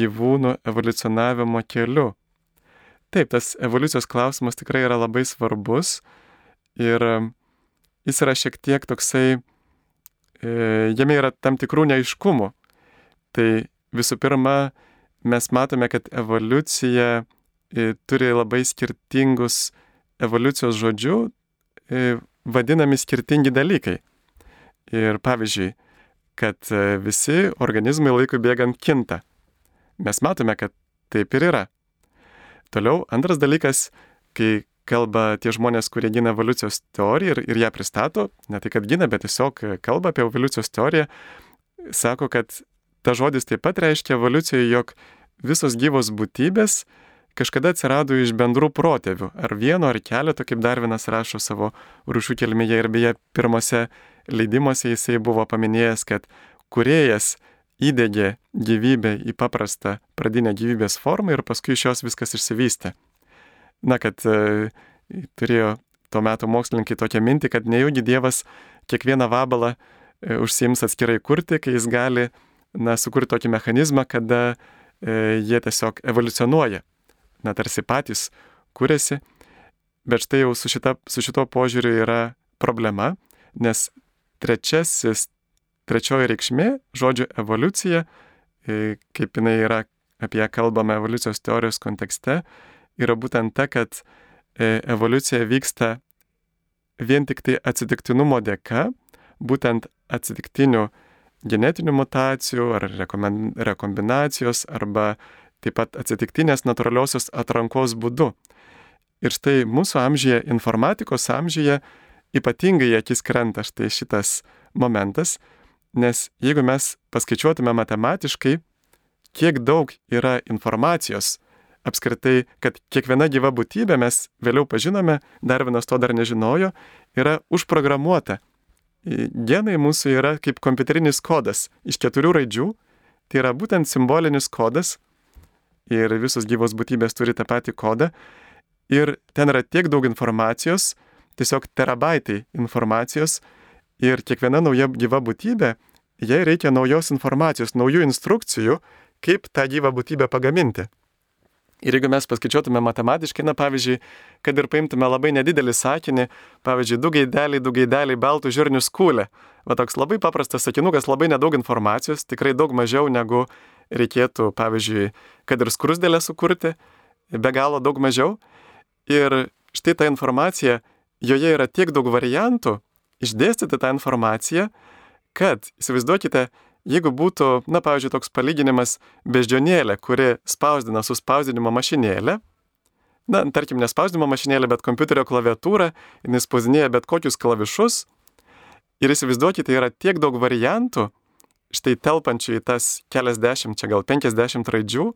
gyvūnų evoliucionavimo keliu? Taip, tas evoliucijos klausimas tikrai yra labai svarbus ir jis yra šiek tiek toksai, e, jame yra tam tikrų neiškumų. Tai visų pirma, mes matome, kad evoliucija turi labai skirtingus evoliucijos žodžių, vadinami skirtingi dalykai. Ir pavyzdžiui, kad e, visi organizmai laikui bėgant kinta. Mes matome, kad taip ir yra. Toliau, antras dalykas, kai kalba tie žmonės, kurie gina evoliucijos teoriją ir, ir ją pristato, ne tai kad gina, bet tiesiog kalba apie evoliucijos teoriją, sako, kad ta žodis taip pat reiškia evoliucijoje, jog visos gyvos būtybės kažkada atsirado iš bendrų protėvių, ar vieno, ar keleto, kaip Darvinas rašo savo rūšių kelmėje ir beje pirmose leidimuose jisai buvo paminėjęs, kad kuriejas įdėgė gyvybę į paprastą pradinę gyvybės formą ir paskui iš jos viskas išsivystė. Na, kad e, turėjo tuo metu mokslininkai tokią mintį, kad nejaugi Dievas kiekvieną vabalą e, užsiims atskirai kurti, kai jis gali na, sukurti tokį mechanizmą, kada e, jie tiesiog evoliucionuoja na, tarsi patys kūrėsi, bet štai jau su, šita, su šito požiūriu yra problema, nes trečiasis, trečioji reikšmė žodžio evoliucija, e, kaip jinai yra apie ją kalbame evoliucijos teorijos kontekste, yra būtent ta, kad e, evoliucija vyksta vien tik tai atsitiktinumo dėka, būtent atsitiktinių genetinių mutacijų ar rekombinacijos arba taip pat atsitiktinės natūraliosios atrankos būdu. Ir štai mūsų amžyje, informatikos amžyje, ypatingai akis krenta štai šitas momentas, nes jeigu mes paskaičiuotume matematiškai, kiek daug yra informacijos, apskritai, kad kiekviena gyva būtybė, mes vėliau pažinome, dar vienas to dar nežinojo, yra užprogramuota. Genai mūsų yra kaip kompiuterinis kodas iš keturių raidžių, tai yra būtent simbolinis kodas, ir visos gyvos būtybės turi tą patį kodą. Ir ten yra tiek daug informacijos, tiesiog terabaitai informacijos ir kiekviena nauja gyva būtybė, jai reikia naujos informacijos, naujų instrukcijų, kaip tą gyvą būtybę pagaminti. Ir jeigu mes paskaičiuotume matematiškai, na pavyzdžiui, kad ir paimtume labai nedidelį sakinį, pavyzdžiui, du gaideliai, du gaideliai, baltų žirnių skūlė. Va toks labai paprastas sakinukas, labai nedaug informacijos, tikrai daug mažiau negu reikėtų, pavyzdžiui, kad ir skrusdėlę sukurti, be galo daug mažiau. Ir štai ta informacija, joje yra tiek daug variantų išdėstyti tą informaciją, kad įsivaizduokite, jeigu būtų, na, pavyzdžiui, toks palyginimas beždžionėlė, kuri spausdina su spausdinimo mašinėlė, na, tarkim, ne spausdinimo mašinėlė, bet kompiuterio klaviatūra, jinai spausdinėja bet kokius klavišus, ir įsivaizduokite, yra tiek daug variantų, štai telpančių į tas keliasdešimt, čia gal penkiasdešimt raidžių,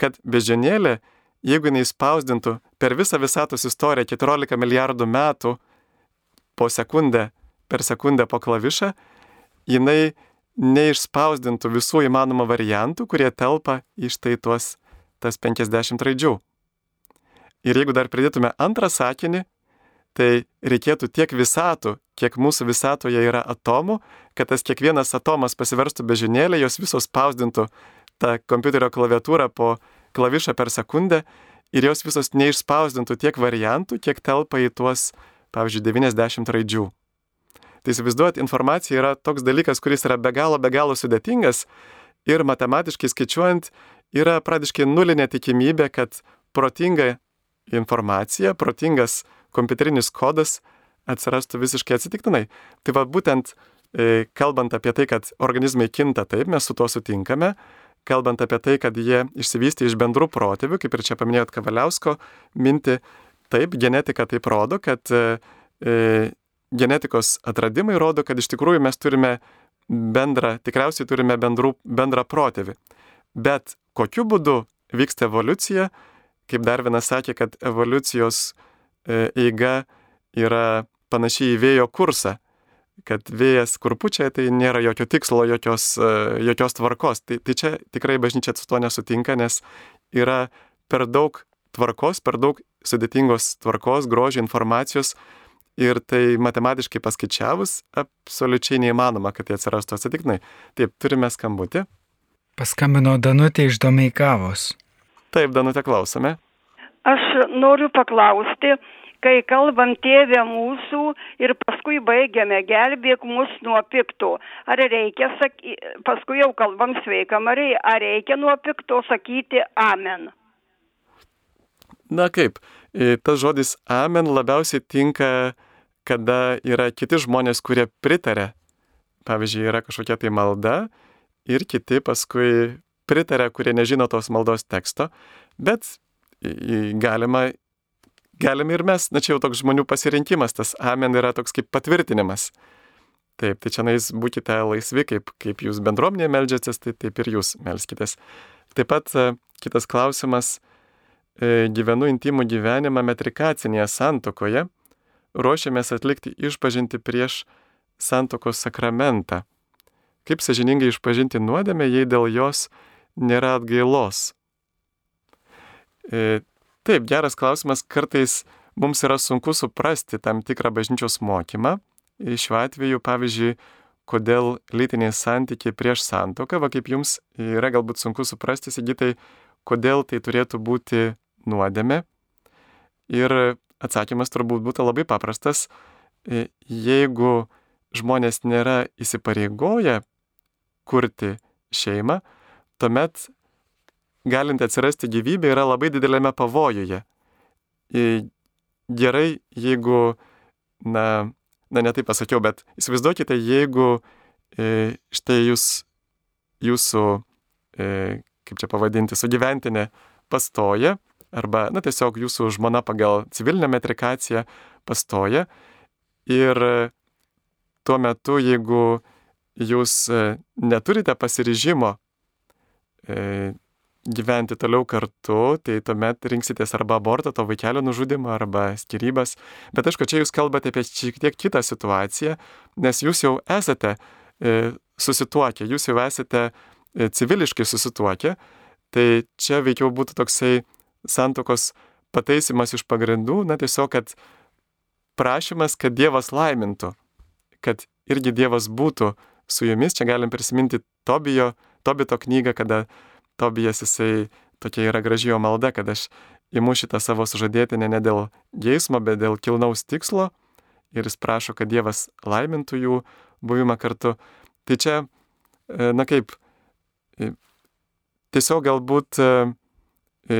kad bežionėlė, jeigu jinai spausdintų per visą visatos istoriją 14 milijardų metų po sekundę, per sekundę po klavišą, jinai neišspausdintų visų įmanomų variantų, kurie telpa į štai tuos tas 50 raidžių. Ir jeigu dar pridėtume antrą sakinį, tai reikėtų tiek visatų, kiek mūsų visatoje yra atomų, kad tas kiekvienas atomas pasiverstų bežinėlė, jos visos spausdintų tą kompiuterio klaviatūrą po klavišą per sekundę ir jos visos neišspausdintų tiek variantų, kiek telpa į tuos, pavyzdžiui, 90 raidžių. Tai įsivaizduot, informacija yra toks dalykas, kuris yra be galo, be galo sudėtingas ir matematiškai skaičiuojant yra pradiškai nulinė tikimybė, kad protinga informacija, protingas kompiuterinis kodas atsirastų visiškai atsitiktinai. Tai va būtent e, kalbant apie tai, kad organizmai kinta taip, mes su tuo sutinkame, kalbant apie tai, kad jie išsivystė iš bendrų protėvių, kaip ir čia paminėjot Kavaliausko mintį, taip, genetika taip rodo, kad e, e, genetikos atradimai rodo, kad iš tikrųjų mes turime bendrą, tikriausiai turime bendrų, bendrą protėvį. Bet kokiu būdu vyksta evoliucija, kaip Darvinas sakė, kad evoliucijos eiga yra panašiai į vėjo kursą, kad vėjas kur pučia, tai nėra jokio tikslo, jokios, e, jokios tvarkos. Tai, tai čia tikrai bažnyčia su to nesutinka, nes yra per daug tvarkos, per daug sudėtingos tvarkos, grožio informacijos ir tai matematiškai paskaičiavus absoliučiai neįmanoma, kad tai atsirastų atsitiktinai. Taip, turime skambutį. Paskambino Danutė iš Domeikavos. Taip, Danutė, klausome. Aš noriu paklausti, kai kalbam tėvę mūsų ir paskui baigiame gelbėk mus nuo pikto. Ar reikia, saky, paskui jau kalbam sveika Marija, ar reikia nuo pikto sakyti amen? Na kaip, tas žodis amen labiausiai tinka, kada yra kiti žmonės, kurie pritarė. Pavyzdžiui, yra kažkokia tai malda ir kiti paskui pritarė, kurie nežino tos maldos teksto, bet galima, galime ir mes, na čia jau toks žmonių pasirinkimas, tas amen yra toks kaip patvirtinimas. Taip, tai čia nais būkite laisvi, kaip, kaip jūs bendruomenėje melžiatės, tai taip ir jūs melskitės. Taip pat kitas klausimas, E, gyvenu intimų gyvenimą metrikacinėje santokoje, ruošiamės atlikti išpažinti prieš santokos sakramentą. Kaip sažiningai išpažinti nuodėmę, jei dėl jos nėra atgailos? E, taip, geras klausimas, kartais mums yra sunku suprasti tam tikrą bažnyčios mokymą. E, šiuo atveju, pavyzdžiui, kodėl lytiniai santykiai prieš santoką, va kaip jums yra galbūt sunku suprasti, sigitai, kodėl tai turėtų būti nuodėmė? Ir atsakymas turbūt būtų labai paprastas. E, jeigu žmonės nėra įsipareigoję kurti šeimą, tuomet galinti atsirasti gyvybė yra labai didelėme pavojuje. Gerai, jeigu, na, na netai pasakiau, bet įsivaizduokite, jeigu e, štai jūs, jūsų, e, kaip čia pavadinti, sugyventinė pastoja arba, na, tiesiog jūsų žmona pagal civilinę metrikaciją pastoja. Ir tuo metu, jeigu jūs e, neturite pasiryžimo gyventi toliau kartu, tai tuomet rinksitės arba abortą, to vaikelio nužudimą, arba skirybas. Bet aišku, čia jūs kalbate apie šiek tiek kitą situaciją, nes jūs jau esate e, susituokę, jūs jau esate e, civiliškai susituokę, tai čia veikiau būtų toksai santokos pataisimas iš pagrindų, na tiesiog, kad prašymas, kad Dievas laimintų, kad irgi Dievas būtų su jumis. Čia galim prisiminti Tobijo, Tobito knygą, kada Tobijas jisai tokia yra gražijo malda, kad aš įmu šitą savo sužadėtinę ne dėl geismo, bet dėl kilnaus tikslo ir jis prašo, kad Dievas laimintų jų buvimą kartu. Tai čia, e, na kaip, e, tiesiog galbūt e,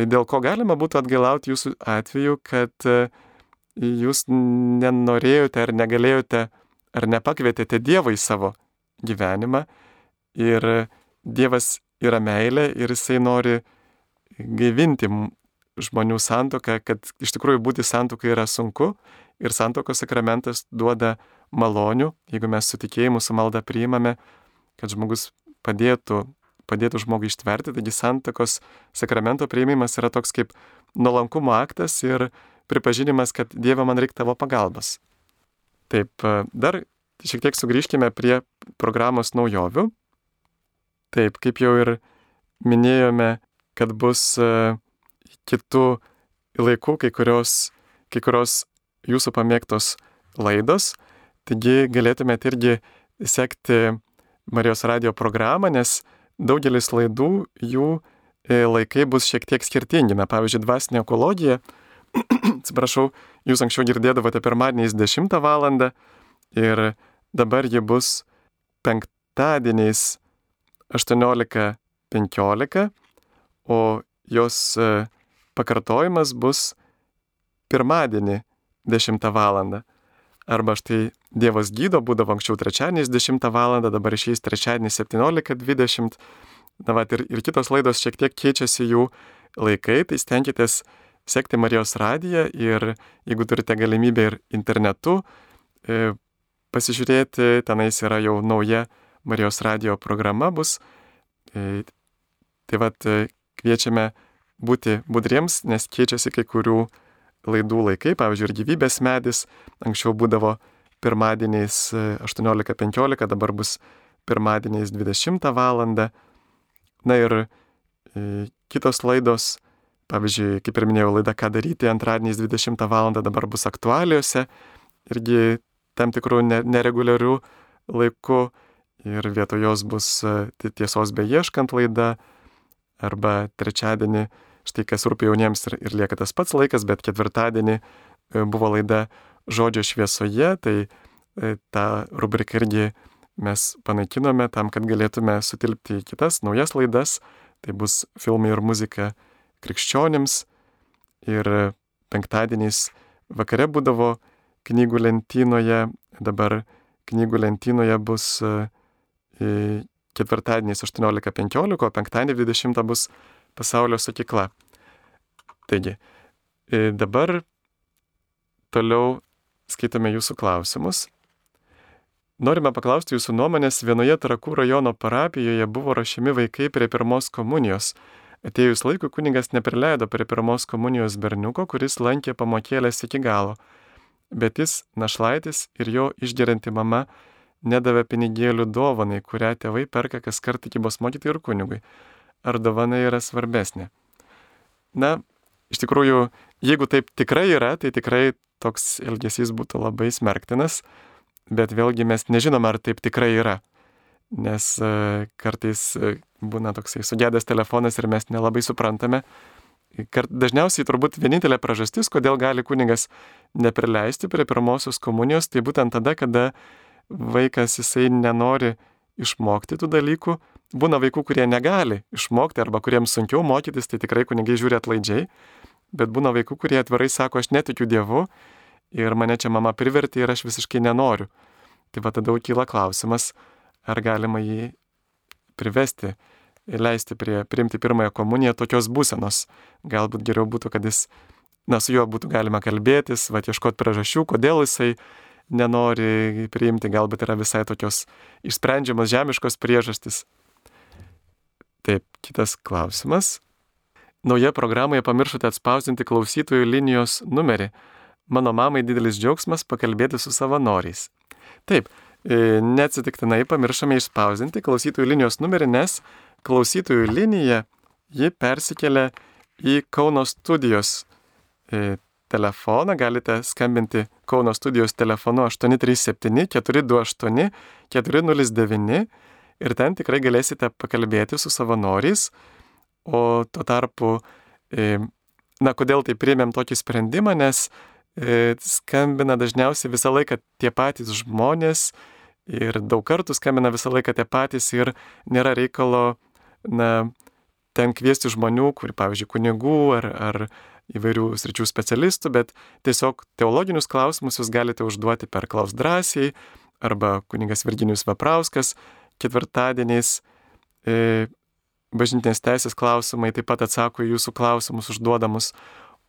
dėl ko galima būtų atgailauti jūsų atveju, kad jūs nenorėjote ar negalėjote ar nepakvietėte Dievą į savo gyvenimą ir Dievas yra meilė ir jisai nori gaivinti žmonių santoką, kad iš tikrųjų būti santokai yra sunku ir santokos sakramentas duoda malonių, jeigu mes su tikėjimu su malda priimame kad žmogus padėtų, padėtų žmogui ištverti. Taigi santakos sakramento prieimimas yra toks kaip nuolankumo aktas ir pripažinimas, kad Dieve man reikia tavo pagalbos. Taip, dar šiek tiek sugrįžkime prie programos naujovių. Taip, kaip jau ir minėjome, kad bus kitų laikų kai kurios, kai kurios jūsų pamėgtos laidos, taigi galėtumėte irgi sekti Marijos radio programą, nes daugelis laidų jų e, laikai bus šiek tiek skirtingi. Na, pavyzdžiui, dvasinė ekologija, atsiprašau, jūs anksčiau girdėdavote pirmadieniais 10 val. ir dabar ji bus penktadieniais 18.15, o jos e, pakartojimas bus pirmadienį 10 val. Arba štai Dievas gydo būdavo anksčiau trečiadieniais 10 val. dabar išeis trečiadienį 17.20. Na, va, ir, ir kitos laidos šiek tiek keičiasi jų laikai, tai stenkitės sekti Marijos radiją ir jeigu turite galimybę ir internetu e, pasižiūrėti, tenais yra jau nauja Marijos radijo programa bus. E, tai vad e, kviečiame būti budriems, nes keičiasi kai kurių laidų laikai, pavyzdžiui, ir gyvybės medis anksčiau būdavo pirmadieniais 18.15, e, dabar bus pirmadieniais 20 val. Na ir kitos laidos, pavyzdžiui, kaip ir minėjau, laida Ką daryti antradieniais 20 val. dabar bus aktualiuose, irgi tam tikrų nereguliarių laikų ir vietoj jos bus e, tiesos beieškant laida arba trečiadienį, štai kas rūpi jauniems ir, ir lieka tas pats laikas, bet ketvirtadienį buvo laida žodžio šviesoje, tai e, tą rubriką irgi mes panaikinome tam, kad galėtume sutilpti į kitas naujas laidas. Tai bus filmai ir muzika krikščionims. Ir penktadieniais vakare būdavo knygų lentynoje, dabar knygų lentynoje bus e, ketvirtadieniais 18.15, o penktadienį 20 bus pasaulio sakykla. Taigi, e, dabar toliau skaitome jūsų klausimus. Norime paklausti jūsų nuomonės, vienoje Trakų rajono parapijoje buvo rašymi vaikai prie pirmos komunijos. Atėjus laikui kunigas neprileido prie pirmos komunijos berniuko, kuris lankė pamokėlės iki galo, bet jis, našlaitis ir jo išgerinti mama nedavė pinigėlių dovanai, kurią tėvai perka kas kartą tikybos mokyti ir kunigui. Ar dovana yra svarbesnė? Na, iš tikrųjų, jeigu taip tikrai yra, tai tikrai toks elgesys būtų labai smerktinas, bet vėlgi mes nežinom, ar taip tikrai yra. Nes e, kartais e, būna toksai sugedęs telefonas ir mes nelabai suprantame. Kart, dažniausiai turbūt vienintelė priežastis, kodėl gali kuningas neprileisti prie pirmosios komunijos, tai būtent tada, kada vaikas jisai nenori išmokti tų dalykų. Būna vaikų, kurie negali išmokti arba kuriems sunkiau mokytis, tai tikrai kunigai žiūri atlaidžiai bet būna vaikų, kurie atvirai sako, aš netikiu Dievu ir mane čia mama privertė ir aš visiškai nenoriu. Tai va tada kyla klausimas, ar galima jį privesti ir leisti prie, priimti pirmąją komuniją tokios būsenos. Galbūt geriau būtų, kad jis, na, su juo būtų galima kalbėtis, va, ieškoti priežasčių, kodėl jisai nenori priimti, galbūt yra visai tokios išsprendžiamas žemiškos priežastis. Taip, kitas klausimas. Nauja programoje pamiršote atspausdinti klausytojų linijos numerį. Mano mamai didelis džiaugsmas pakalbėti su savanoriais. Taip, e, neatsitiktinai pamiršome išspausdinti klausytojų linijos numerį, nes klausytojų linija ji persikelia į Kauno studijos e, telefoną. Galite skambinti Kauno studijos telefonu 837 428 409 ir ten tikrai galėsite pakalbėti su savanoriais O tuo tarpu, e, na, kodėl tai priėmėm tokį sprendimą, nes e, skambina dažniausiai visą laiką tie patys žmonės ir daug kartų skambina visą laiką tie patys ir nėra reikalo, na, ten kviesti žmonių, kur, pavyzdžiui, kunigų ar, ar įvairių sričių specialistų, bet tiesiog teologinius klausimus jūs galite užduoti per klaus drąsiai arba kuningas Virginijus Vaprauskas. Ketvirtadieniais e, bažnytinės teisės klausimai taip pat atsako į jūsų klausimus užduodamus,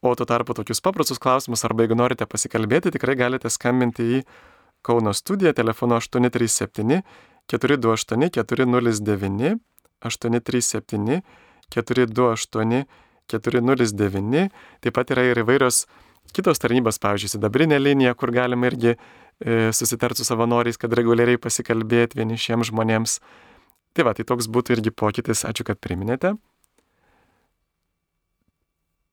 o tuo tarpu tokius paprastus klausimus arba jeigu norite pasikalbėti, tikrai galite skambinti į Kauno studiją telefonu 837 428 409 837 428 409. Taip pat yra ir įvairios kitos tarnybos, pavyzdžiui, sidabrinė linija, kur galima irgi e, susitarti su savanoriais, kad reguliariai pasikalbėti vienišiems žmonėms. Tai va, tai toks būtų irgi pokytis. Ačiū, kad priminėte.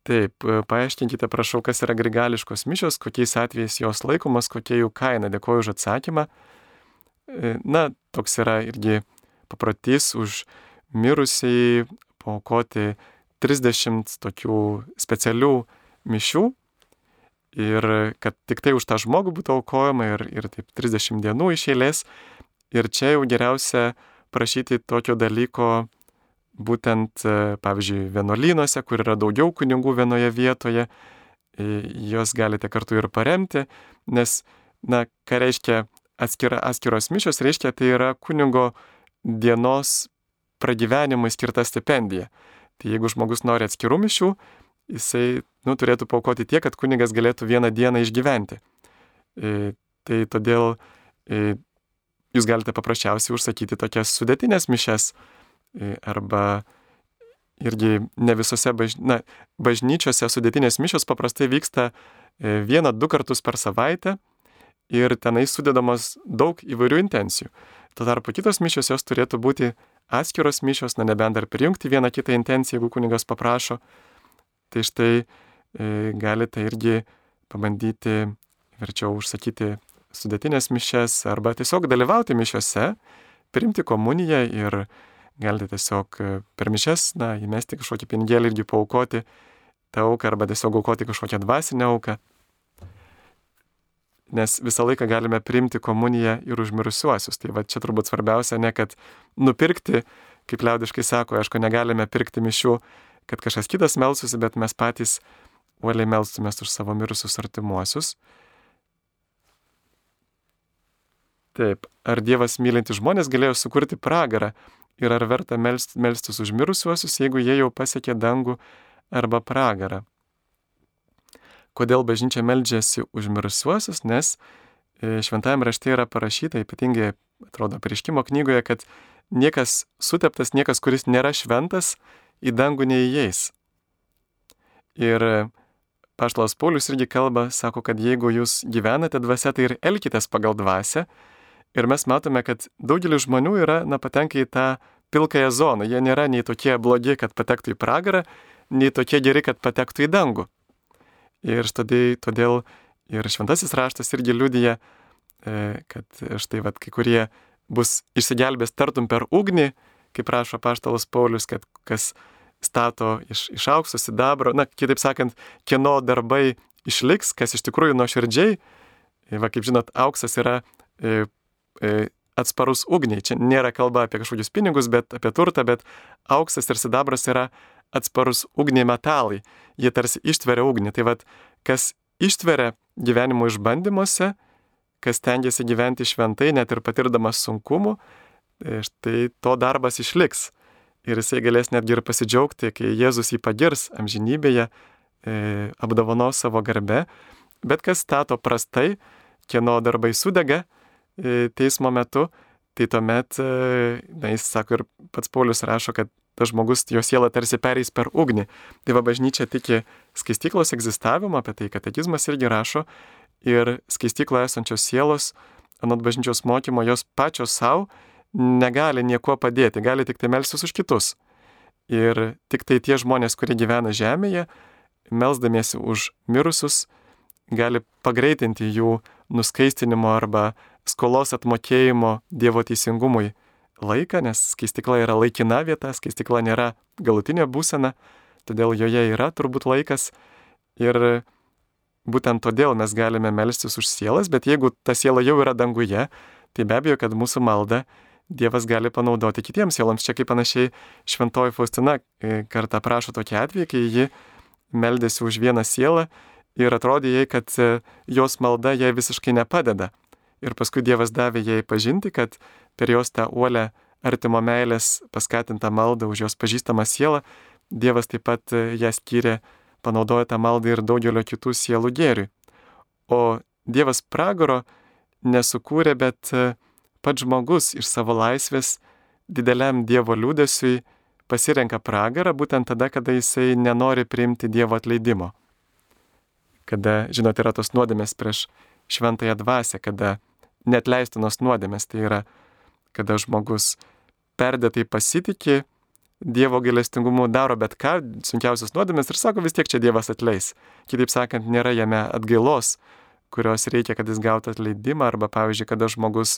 Taip, e, paaiškinkite, prašau, kas yra grigališkos mišios, kokiais atvejais jos laikomas, kokia jų kaina. Dėkuoju už atsakymą. E, na, toks yra irgi paprotys už mirusiai paukoti 30 tokių specialių mišių ir kad tik tai už tą žmogų būtų aukojama ir, ir taip 30 dienų iš eilės. Ir čia jau geriausia prašyti tokio dalyko būtent, pavyzdžiui, vienuolynuose, kur yra daugiau kunigų vienoje vietoje, juos galite kartu ir paremti, nes, na, ką reiškia atskira, atskiros mišios, reiškia, tai yra kunigo dienos pragyvenimui skirta stipendija. Tai jeigu žmogus nori atskirų mišių, jisai nu, turėtų paukoti tiek, kad kunigas galėtų vieną dieną išgyventi. E, tai todėl e, jūs galite paprasčiausiai užsakyti tokias sudėtinės mišes e, arba irgi ne visose baž... Na, bažnyčiose sudėtinės mišos paprastai vyksta e, vieną, du kartus per savaitę ir tenai sudedamos daug įvairių intencijų. Tuo tarpu kitos mišios jos turėtų būti atskiros mišios, na nebent dar prijungti vieną kitą intenciją, jeigu kunigas paprašo. Tai štai e, galite irgi pabandyti verčiau užsakyti sudėtinės mišes arba tiesiog dalyvauti mišiose, priimti komuniją ir galite tiesiog e, per mišes, na, įmesti kažkokį pinigėlį irgi paukoti tą auką arba tiesiog aukoti kažkokią dvasinę auką nes visą laiką galime priimti komuniją ir užmirusiuosius. Tai va čia turbūt svarbiausia ne kad nupirkti, kaip liaudiškai sako, aišku, negalime pirkti mišių, kad kažkas kitas melsusi, bet mes patys uoliai melstumės už savo mirusius artimuosius. Taip, ar Dievas mylinti žmonės galėjo sukurti pragarą ir ar verta melstis už mirusiuosius, jeigu jie jau pasiekė dangų arba pragarą? Kodėl bažnyčia meldžiasi už mirusiuosius, nes e, šventajame rašte yra parašyta, ypatingai, atrodo, prieškimo knygoje, kad niekas suteptas, niekas, kuris nėra šventas, į dangų neįeis. Ir Paštalas Paulius irgi kalba, sako, kad jeigu jūs gyvenate dvasia, tai ir elkitės pagal dvasę. Ir mes matome, kad daugelis žmonių yra, na, patenka į tą pilkąją zoną. Jie nėra nei tokie blogi, kad patektų į pragarą, nei tokie geri, kad patektų į dangų. Ir štai todėl ir šventasis raštas irgi liudyja, e, kad štai vad kai kurie bus išsigelbės tartum per ugnį, kaip prašo paštalas Paulius, kad kas stato iš, iš aukso sidabro, na, kitaip sakant, kieno darbai išliks, kas iš tikrųjų nuoširdžiai, e, va kaip žinot, auksas yra e, e, atsparus ugniai. Čia nėra kalba apie kažkokius pinigus, bet apie turtą, bet auksas ir sidabras yra atsparus ugniai metalai. Jie tarsi ištveria ugnį. Tai vad, kas ištveria gyvenimo išbandymuose, kas tengiasi gyventi šventai, net ir patirdamas sunkumų, tai to darbas išliks. Ir jisai galės netgi ir pasidžiaugti, kai Jėzus jį pagirs amžinybėje, e, apdovanos savo garbę. Bet kas stato prastai, kieno darbai sudega e, teismo metu, tai tuomet, e, na, jis sako ir pats Paulius rašo, kad tas žmogus, jo siela tarsi pereis per ugnį. Tai va bažnyčia tiki skaistyklos egzistavimą, apie tai katekizmas irgi rašo, ir skaistykloje esančios sielos, anot bažnyčios mokymo, jos pačios savo negali nieko padėti, gali tik tai melstis už kitus. Ir tik tai tie žmonės, kurie gyvena žemėje, melzdamiesi už mirusius, gali pagreitinti jų nuskaistinimo arba skolos atmokėjimo Dievo teisingumui laiką, nes skaistikla yra laikina vieta, skaistikla nėra galutinė būsena, todėl joje yra turbūt laikas ir būtent todėl mes galime melstis už sielas, bet jeigu ta siela jau yra danguje, tai be abejo, kad mūsų malda Dievas gali panaudoti kitiems sieloms. Čia kaip panašiai šventoji Faustina e, kartą prašo tokį atvejį, kai ji meldėsi už vieną sielą ir atrodė jai, kad e, jos malda jai visiškai nepadeda. Ir paskui Dievas davė jai pažinti, kad per jos tą uolę artimo meilės paskatintą maldą už jos pažįstamą sielą, Dievas taip pat e, ją skyrė, panaudojo tą maldą ir daugelio kitų sielų gėriui. O Dievas pragaro nesukūrė, bet e, pats žmogus iš savo laisvės dideliam Dievo liūdėsiui pasirenka pragarą būtent tada, kada jisai nenori priimti Dievo atleidimo. Kada, žinot, yra tos nuodėmės prieš šventąją dvasę, kada netleistinos nuodėmės, tai yra, kada žmogus perdėtai pasitikė Dievo gailestingumu, daro bet ką, sunkiausias nuodėmės ir sako, vis tiek čia Dievas atleis. Kitaip sakant, nėra jame atgailos, kurios reikia, kad jis gautų atleidimą, arba pavyzdžiui, kada žmogus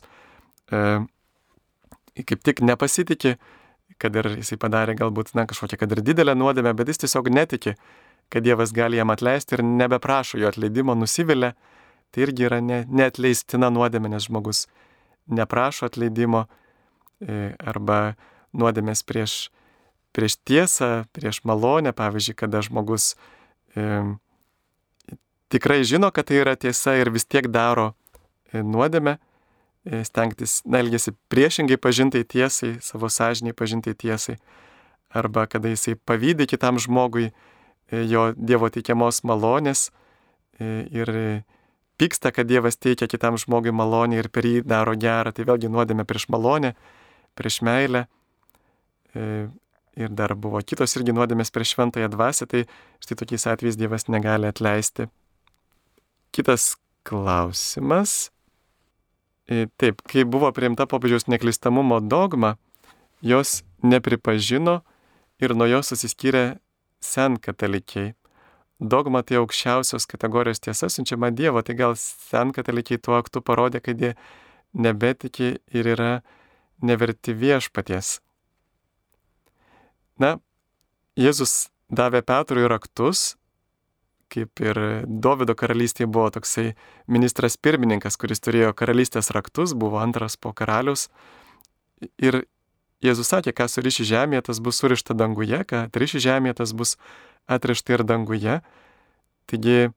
e, kaip tik nepasitikė, kad ir jisai padarė galbūt, na, kažkokią, kad ir didelę nuodėmę, bet jis tiesiog netiki, kad Dievas gali jam atleisti ir nebeprašo jo atleidimo, nusivilia, tai irgi yra ne, neatleistina nuodėmė, nes žmogus neprašo atleidimo e, arba nuodėmės prieš, prieš tiesą, prieš malonę, pavyzdžiui, kada žmogus e, tikrai žino, kad tai yra tiesa ir vis tiek daro e, nuodėmę, e, stengtis, na, elgesi priešingai pažintai tiesai, savo sąžiniai pažintai tiesai, arba kada jisai pavydė kitam žmogui jo Dievo teikiamos malonės ir pyksta, kad Dievas teikia kitam žmogui malonę ir per jį daro gerą, tai vėlgi nuodėmė prieš malonę, prieš meilę. Ir dar buvo kitos irgi nuodėmės prieš šventąją dvasę, tai štai tokiais atvejais Dievas negali atleisti Kitas klausimas. E, taip, kai buvo priimta popiežiaus neklistamumo dogma, jos nepripažino ir nuo jos susiskyrė sen katalikiai. Dogma tai aukščiausios kategorijos tiesa siunčiama Dievo, tai gal sen katalikiai tuo aktu parodė, kad jie nebetiki ir yra neverti viešpaties. Na, Jėzus davė Petrui raktus kaip ir Davido karalystėje buvo toksai ministras pirmininkas, kuris turėjo karalystės raktus, buvo antras po karalius. Ir Jėzus sakė, ką suriši žemėje, tas bus surišta danguje, ką atriši žemėje, tas bus atrišta ir danguje. Taigi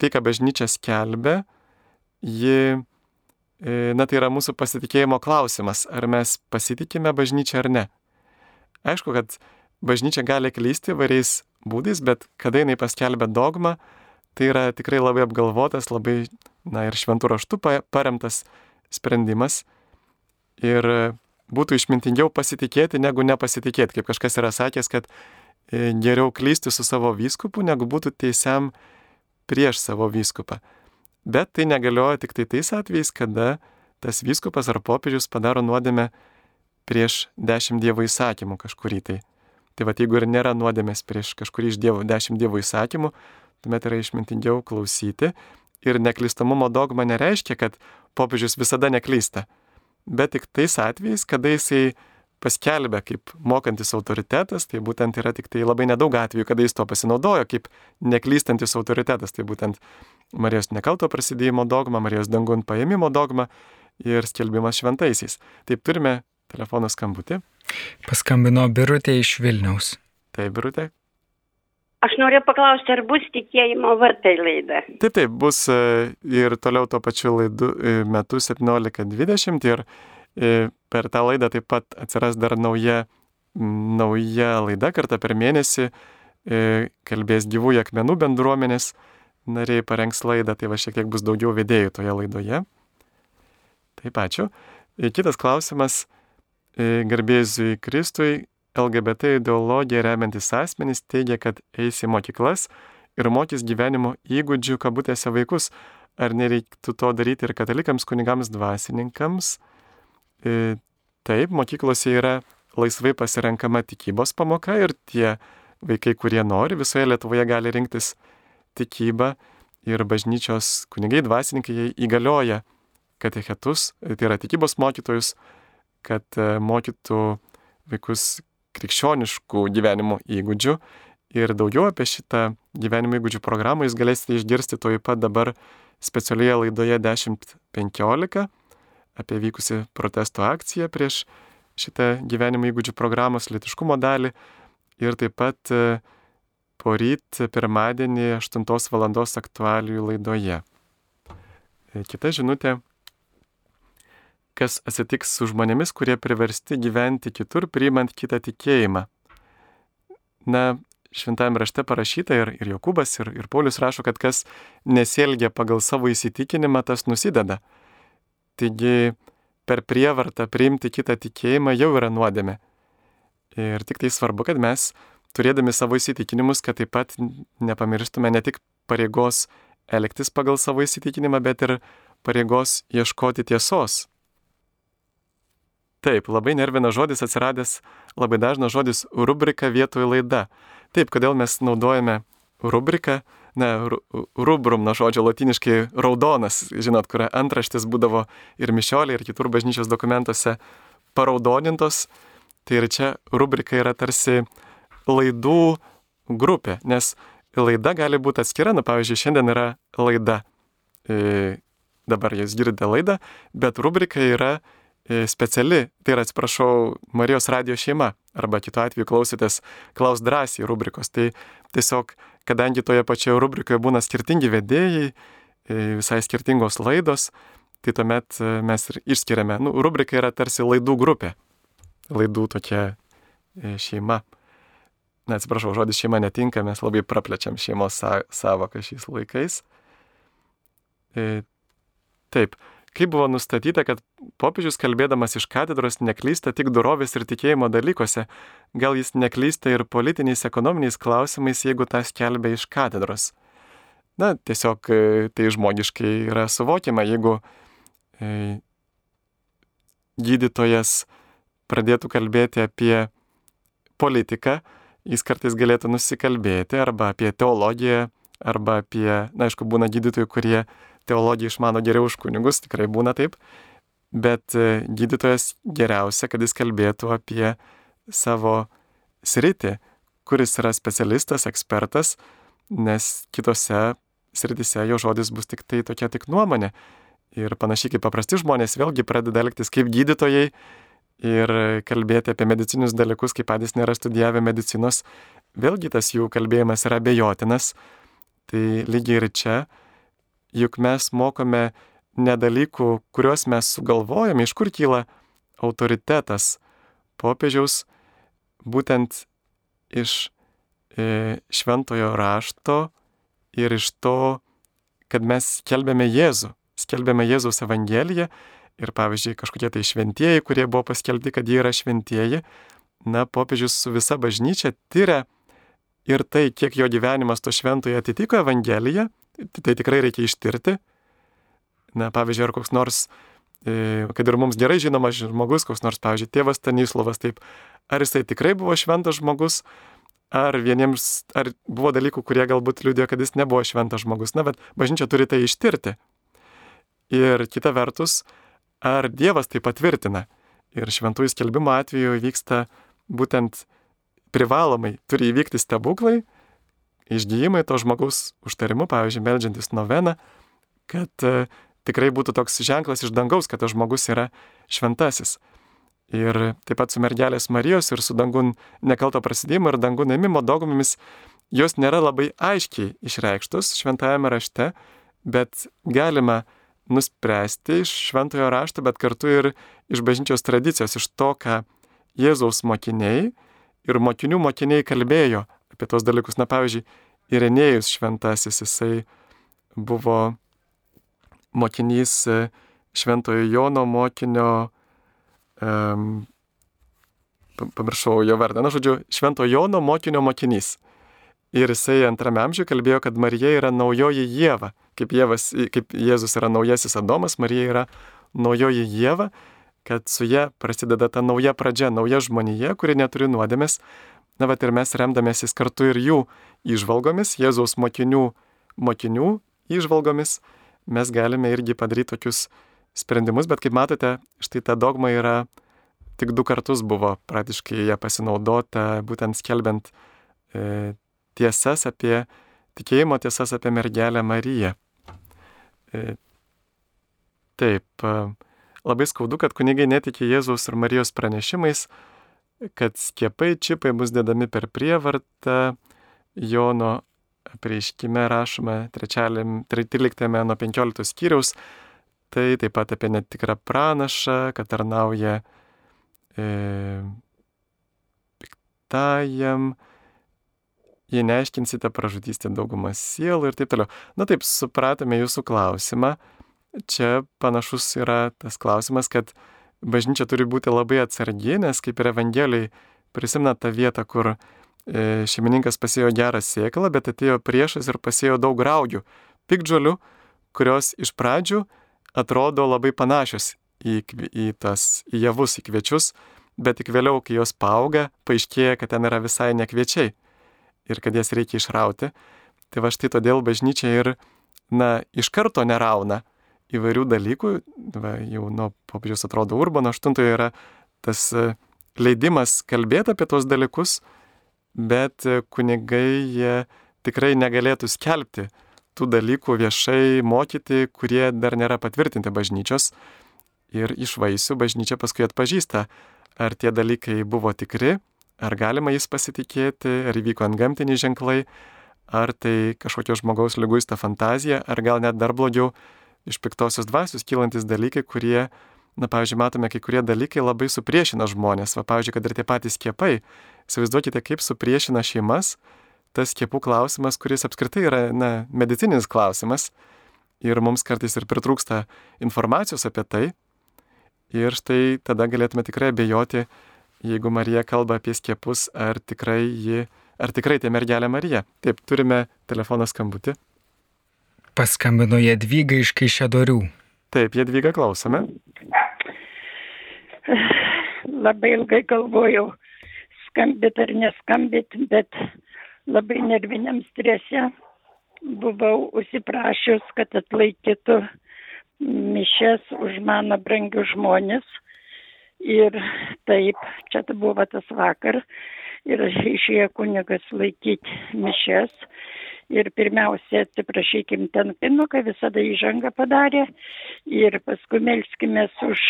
tai, ką bažnyčia skelbia, ji, e, na tai yra mūsų pasitikėjimo klausimas, ar mes pasitikime bažnyčią ar ne. Aišku, kad bažnyčia gali klysti variais būdais, bet kada jinai paskelbė dogmą, tai yra tikrai labai apgalvotas, labai, na ir šventų raštų paremtas sprendimas. Ir būtų išmintingiau pasitikėti, negu nepasitikėti. Kaip kažkas yra sakęs, kad geriau klysti su savo vyskupu, negu būtų teisiam prieš savo vyskupą. Bet tai negalioja tik tai tais atvejais, kada tas vyskupas ar popiežius padaro nuodėmę prieš dešimt dievo įsakymų kažkurį tai. Tai va, jeigu ir nėra nuodėmės prieš kažkurį iš dievo, dešimt dievo įsakymų, tuomet yra išmintingiau klausyti. Ir neklystamumo dogma nereiškia, kad popiežius visada neklysta. Bet tik tais atvejais, kada jisai paskelbė kaip mokantis autoritetas, tai būtent yra tik tai labai nedaug atvejų, kada jis to pasinaudojo kaip neklystantis autoritetas, tai būtent Marijos nekalto prasidėjimo dogma, Marijos dangun paėmimo dogma ir skelbimas šventaisiais. Taip turime telefono skambutį. Paskambino Birutė iš Vilniaus. Taip, Birutė. Aš noriu paklausti, ar bus tikėjimo vartai laida? Taip, taip, bus e, ir toliau tuo pačiu laidu e, metu 17.20 ir per tą laidą taip pat atsiras dar nauja, nauja laida kartą per mėnesį, kalbės gyvųjų akmenų bendruomenės nariai parengs laidą, tai va šiek tiek bus daugiau vedėjų toje laidoje. Taip, ačiū. Kitas klausimas E, garbėzui Kristui LGBT ideologija remiantis asmenys teigia, kad eis į mokyklas ir mokys gyvenimo įgūdžių kabutėse vaikus. Ar nereiktų to daryti ir katalikams, kunigams, dvasininkams? E, taip, mokyklose yra laisvai pasirenkama tikybos pamoka ir tie vaikai, kurie nori, visoje Lietuvoje gali rinktis tikybą ir bažnyčios kunigai, dvasininkai įgalioja katechetus, tai yra tikybos mokytojus, kad e, mokytų vaikus krikščioniškų gyvenimo įgūdžių. Ir daugiau apie šitą gyvenimo įgūdžių programą jūs galėsite išgirsti toj pat dabar specialioje laidoje 10.15 apie vykusi protesto akciją prieš šitą gyvenimo įgūdžių programos litiškumo dalį. Ir taip pat e, poryt pirmadienį 8 val. aktualijų laidoje. E, kita žinutė kas atsitiks su žmonėmis, kurie priversti gyventi kitur, priimant kitą tikėjimą. Na, šventame rašte parašyta ir, ir Jokūbas, ir, ir Paulius rašo, kad kas nesielgia pagal savo įsitikinimą, tas nusideda. Taigi per prievartą priimti kitą tikėjimą jau yra nuodėmė. Ir tik tai svarbu, kad mes, turėdami savo įsitikinimus, kad taip pat nepamirštume ne tik pareigos elgtis pagal savo įsitikinimą, bet ir pareigos ieškoti tiesos. Taip, labai nervina žodis atsiradęs, labai dažnas žodis rubrika vietoj laida. Taip, kodėl mes naudojame rubriką, ne, rubrum nuo žodžio latiniškai raudonas, žinot, kur antraštis būdavo ir mišiolė, ir kitur bažnyčios dokumentuose paraudonintos. Tai ir čia rubrika yra tarsi laidų grupė, nes laida gali būti atskira, na pavyzdžiui, šiandien yra laida. E, dabar jūs girdite laidą, bet rubrika yra E, speciali, tai yra, atsiprašau, Marijos radio šeima, arba kitu atveju klausytės Klaus drąsiai rubrikos. Tai tiesiog, kadangi toje pačioje rubrikoje būna skirtingi vedėjai, e, visai skirtingos laidos, tai tuomet e, mes ir išskiriame. Nu, rubrika yra tarsi laidų grupė. Laidų tokia šeima. Na, atsiprašau, žodis šeima netinka, mes labai praplečiam šeimos savoką šiais laikais. Taip. Kaip buvo nustatyta, kad popiežius kalbėdamas iš katedros neklysta tik dorovės ir tikėjimo dalykuose, gal jis neklysta ir politiniais ekonominiais klausimais, jeigu tą skelbia iš katedros. Na, tiesiog e, tai žmogiškai yra suvokiama, jeigu e, gydytojas pradėtų kalbėti apie politiką, jis kartais galėtų nusikalbėti arba apie teologiją, arba apie, na, aišku, būna gydytojų, kurie teologiją išmano geriau už kunigus, tikrai būna taip, bet e, gydytojas geriausia, kad jis kalbėtų apie savo sritį, kuris yra specialistas, ekspertas, nes kitose sritise jo žodis bus tik tai tokia tik nuomonė. Ir panašiai kaip paprasti žmonės vėlgi pradeda elgtis kaip gydytojai ir kalbėti apie medicinius dalykus, kaip patys nėra studijavę medicinos, vėlgi tas jų kalbėjimas yra bejotinas. Tai lygiai ir čia juk mes mokome ne dalykų, kuriuos mes sugalvojame, iš kur kyla autoritetas popiežiaus, būtent iš e, šventojo rašto ir iš to, kad mes skelbėme Jėzų, skelbėme Jėzaus Evangeliją ir pavyzdžiui kažkokie tai šventieji, kurie buvo paskelbti, kad jie yra šventieji, na, popiežius su visa bažnyčia tyria ir tai, kiek jo gyvenimas to šventoje atitiko Evangeliją tai tikrai reikia ištirti. Na, pavyzdžiui, ar koks nors, e, kad ir mums gerai žinomas žmogus, koks nors, pavyzdžiui, tėvas Stanislavas, taip, ar jisai tikrai buvo šventas žmogus, ar vieniems, ar buvo dalykų, kurie galbūt liūdėjo, kad jis nebuvo šventas žmogus. Na, bet bažnyčia turi tai ištirti. Ir kita vertus, ar Dievas tai patvirtina. Ir šventųjų skelbimo atveju vyksta būtent privalomai, turi įvykti stebuklai, išgyjimai to žmogaus užtarimu, pavyzdžiui, melžiantis noveną, kad e, tikrai būtų toks ženklas iš dangaus, kad tas žmogus yra šventasis. Ir taip pat su mergelės Marijos ir su dangun nekalto prasidėjimo ir dangun ėmimo dogmomis jos nėra labai aiškiai išreikštos šventajame rašte, bet galima nuspręsti iš šventojo rašto, bet kartu ir iš bažnyčios tradicijos, iš to, ką Jėzaus mokiniai ir mokinių mokiniai kalbėjo apie tos dalykus. Na, pavyzdžiui, Irenėjus šventasis, jisai buvo mokinys e, šventojo Jono mokinio, um, pamiršau jo vardą, na, žodžiu, šventojo Jono mokinio mokinys. Ir jisai antrame amžiuje kalbėjo, kad Marija yra naujoji Jėva. Kaip, Jėvas, kaip Jėzus yra naujasis Adomas, Marija yra naujoji Jėva, kad su ją prasideda ta nauja pradžia, nauja žmonija, kuri neturi nuodėmės, Na, bet ir mes remdamėsis kartu ir jų išvalgomis, Jėzaus mokinių, mokinių išvalgomis, mes galime irgi padaryti tokius sprendimus, bet kaip matote, štai ta dogma yra tik du kartus buvo praktiškai ją pasinaudota, būtent skelbiant e, tiesas apie, tikėjimo tiesas apie mergelę Mariją. E, taip, e, labai skaudu, kad kunigai netikė Jėzaus ir Marijos pranešimais, kad skiepai čipai bus dedami per prievartą. Jono prieškime rašoma 13 nuo 15 skyriaus. Tai taip pat apie netikrą pranašą, kad tarnauja e, piktajam, jei neaiškinsite, pražudysite daugumą sielų ir taip toliau. Na taip, supratome jūsų klausimą. Čia panašus yra tas klausimas, kad bažnyčia turi būti labai atsargi, nes kaip ir Evangelijai prisimena tą vietą, kur e, šeimininkas pasėjo gerą sėklą, bet atėjo priešas ir pasėjo daug raugių, pikdžiolių, kurios iš pradžių atrodo labai panašios į, į tas į javus, į kviečius, bet tik vėliau, kai jos paauga, paaiškėja, kad ten yra visai ne kviečiai ir kad jas reikia išrauti. Tai va štai todėl bažnyčia ir, na, iš karto nerauna įvairių dalykų, va, jau nuo popiežiaus atrodo Urbano 8 yra tas e, leidimas kalbėti apie tos dalykus, bet e, kunigai jie tikrai negalėtų skelbti tų dalykų viešai mokyti, kurie dar nėra patvirtinti bažnyčios. Ir iš vaisių bažnyčia paskui atpažįsta, ar tie dalykai buvo tikri, ar galima jais pasitikėti, ar įvyko ant gamtiniai ženklai, ar tai kažkokio žmogaus lyguista fantazija, ar gal net dar blogiau iš piktosios dvasios kylantis dalykai, kurie, na, pavyzdžiui, matome, kai kurie dalykai labai supriešina žmonės. Va, pavyzdžiui, kad ir tie patys skiepai. Įsivaizduokite, kaip supriešina šeimas tas skiepų klausimas, kuris apskritai yra, na, medicininis klausimas. Ir mums kartais ir pritrūksta informacijos apie tai. Ir štai tada galėtume tikrai abejoti, jeigu Marija kalba apie skiepus, ar tikrai ji, ar tikrai tai mergelė Marija. Taip, turime telefoną skambutį. Paskambino Jadvyga iš Kaišėdorių. Taip, Jadvyga klausome. Labai ilgai galvojau, skambit ar neskambit, bet labai nerviniam strese buvau užsiprašius, kad atlaikytų mišes už mano brangius žmonės. Ir taip, čia buvo tas vakar. Ir išėjo kunigas laikyti mišes. Ir pirmiausia, atsiprašykim, ten pinuką visada įžangą padarė. Ir paskui melskime už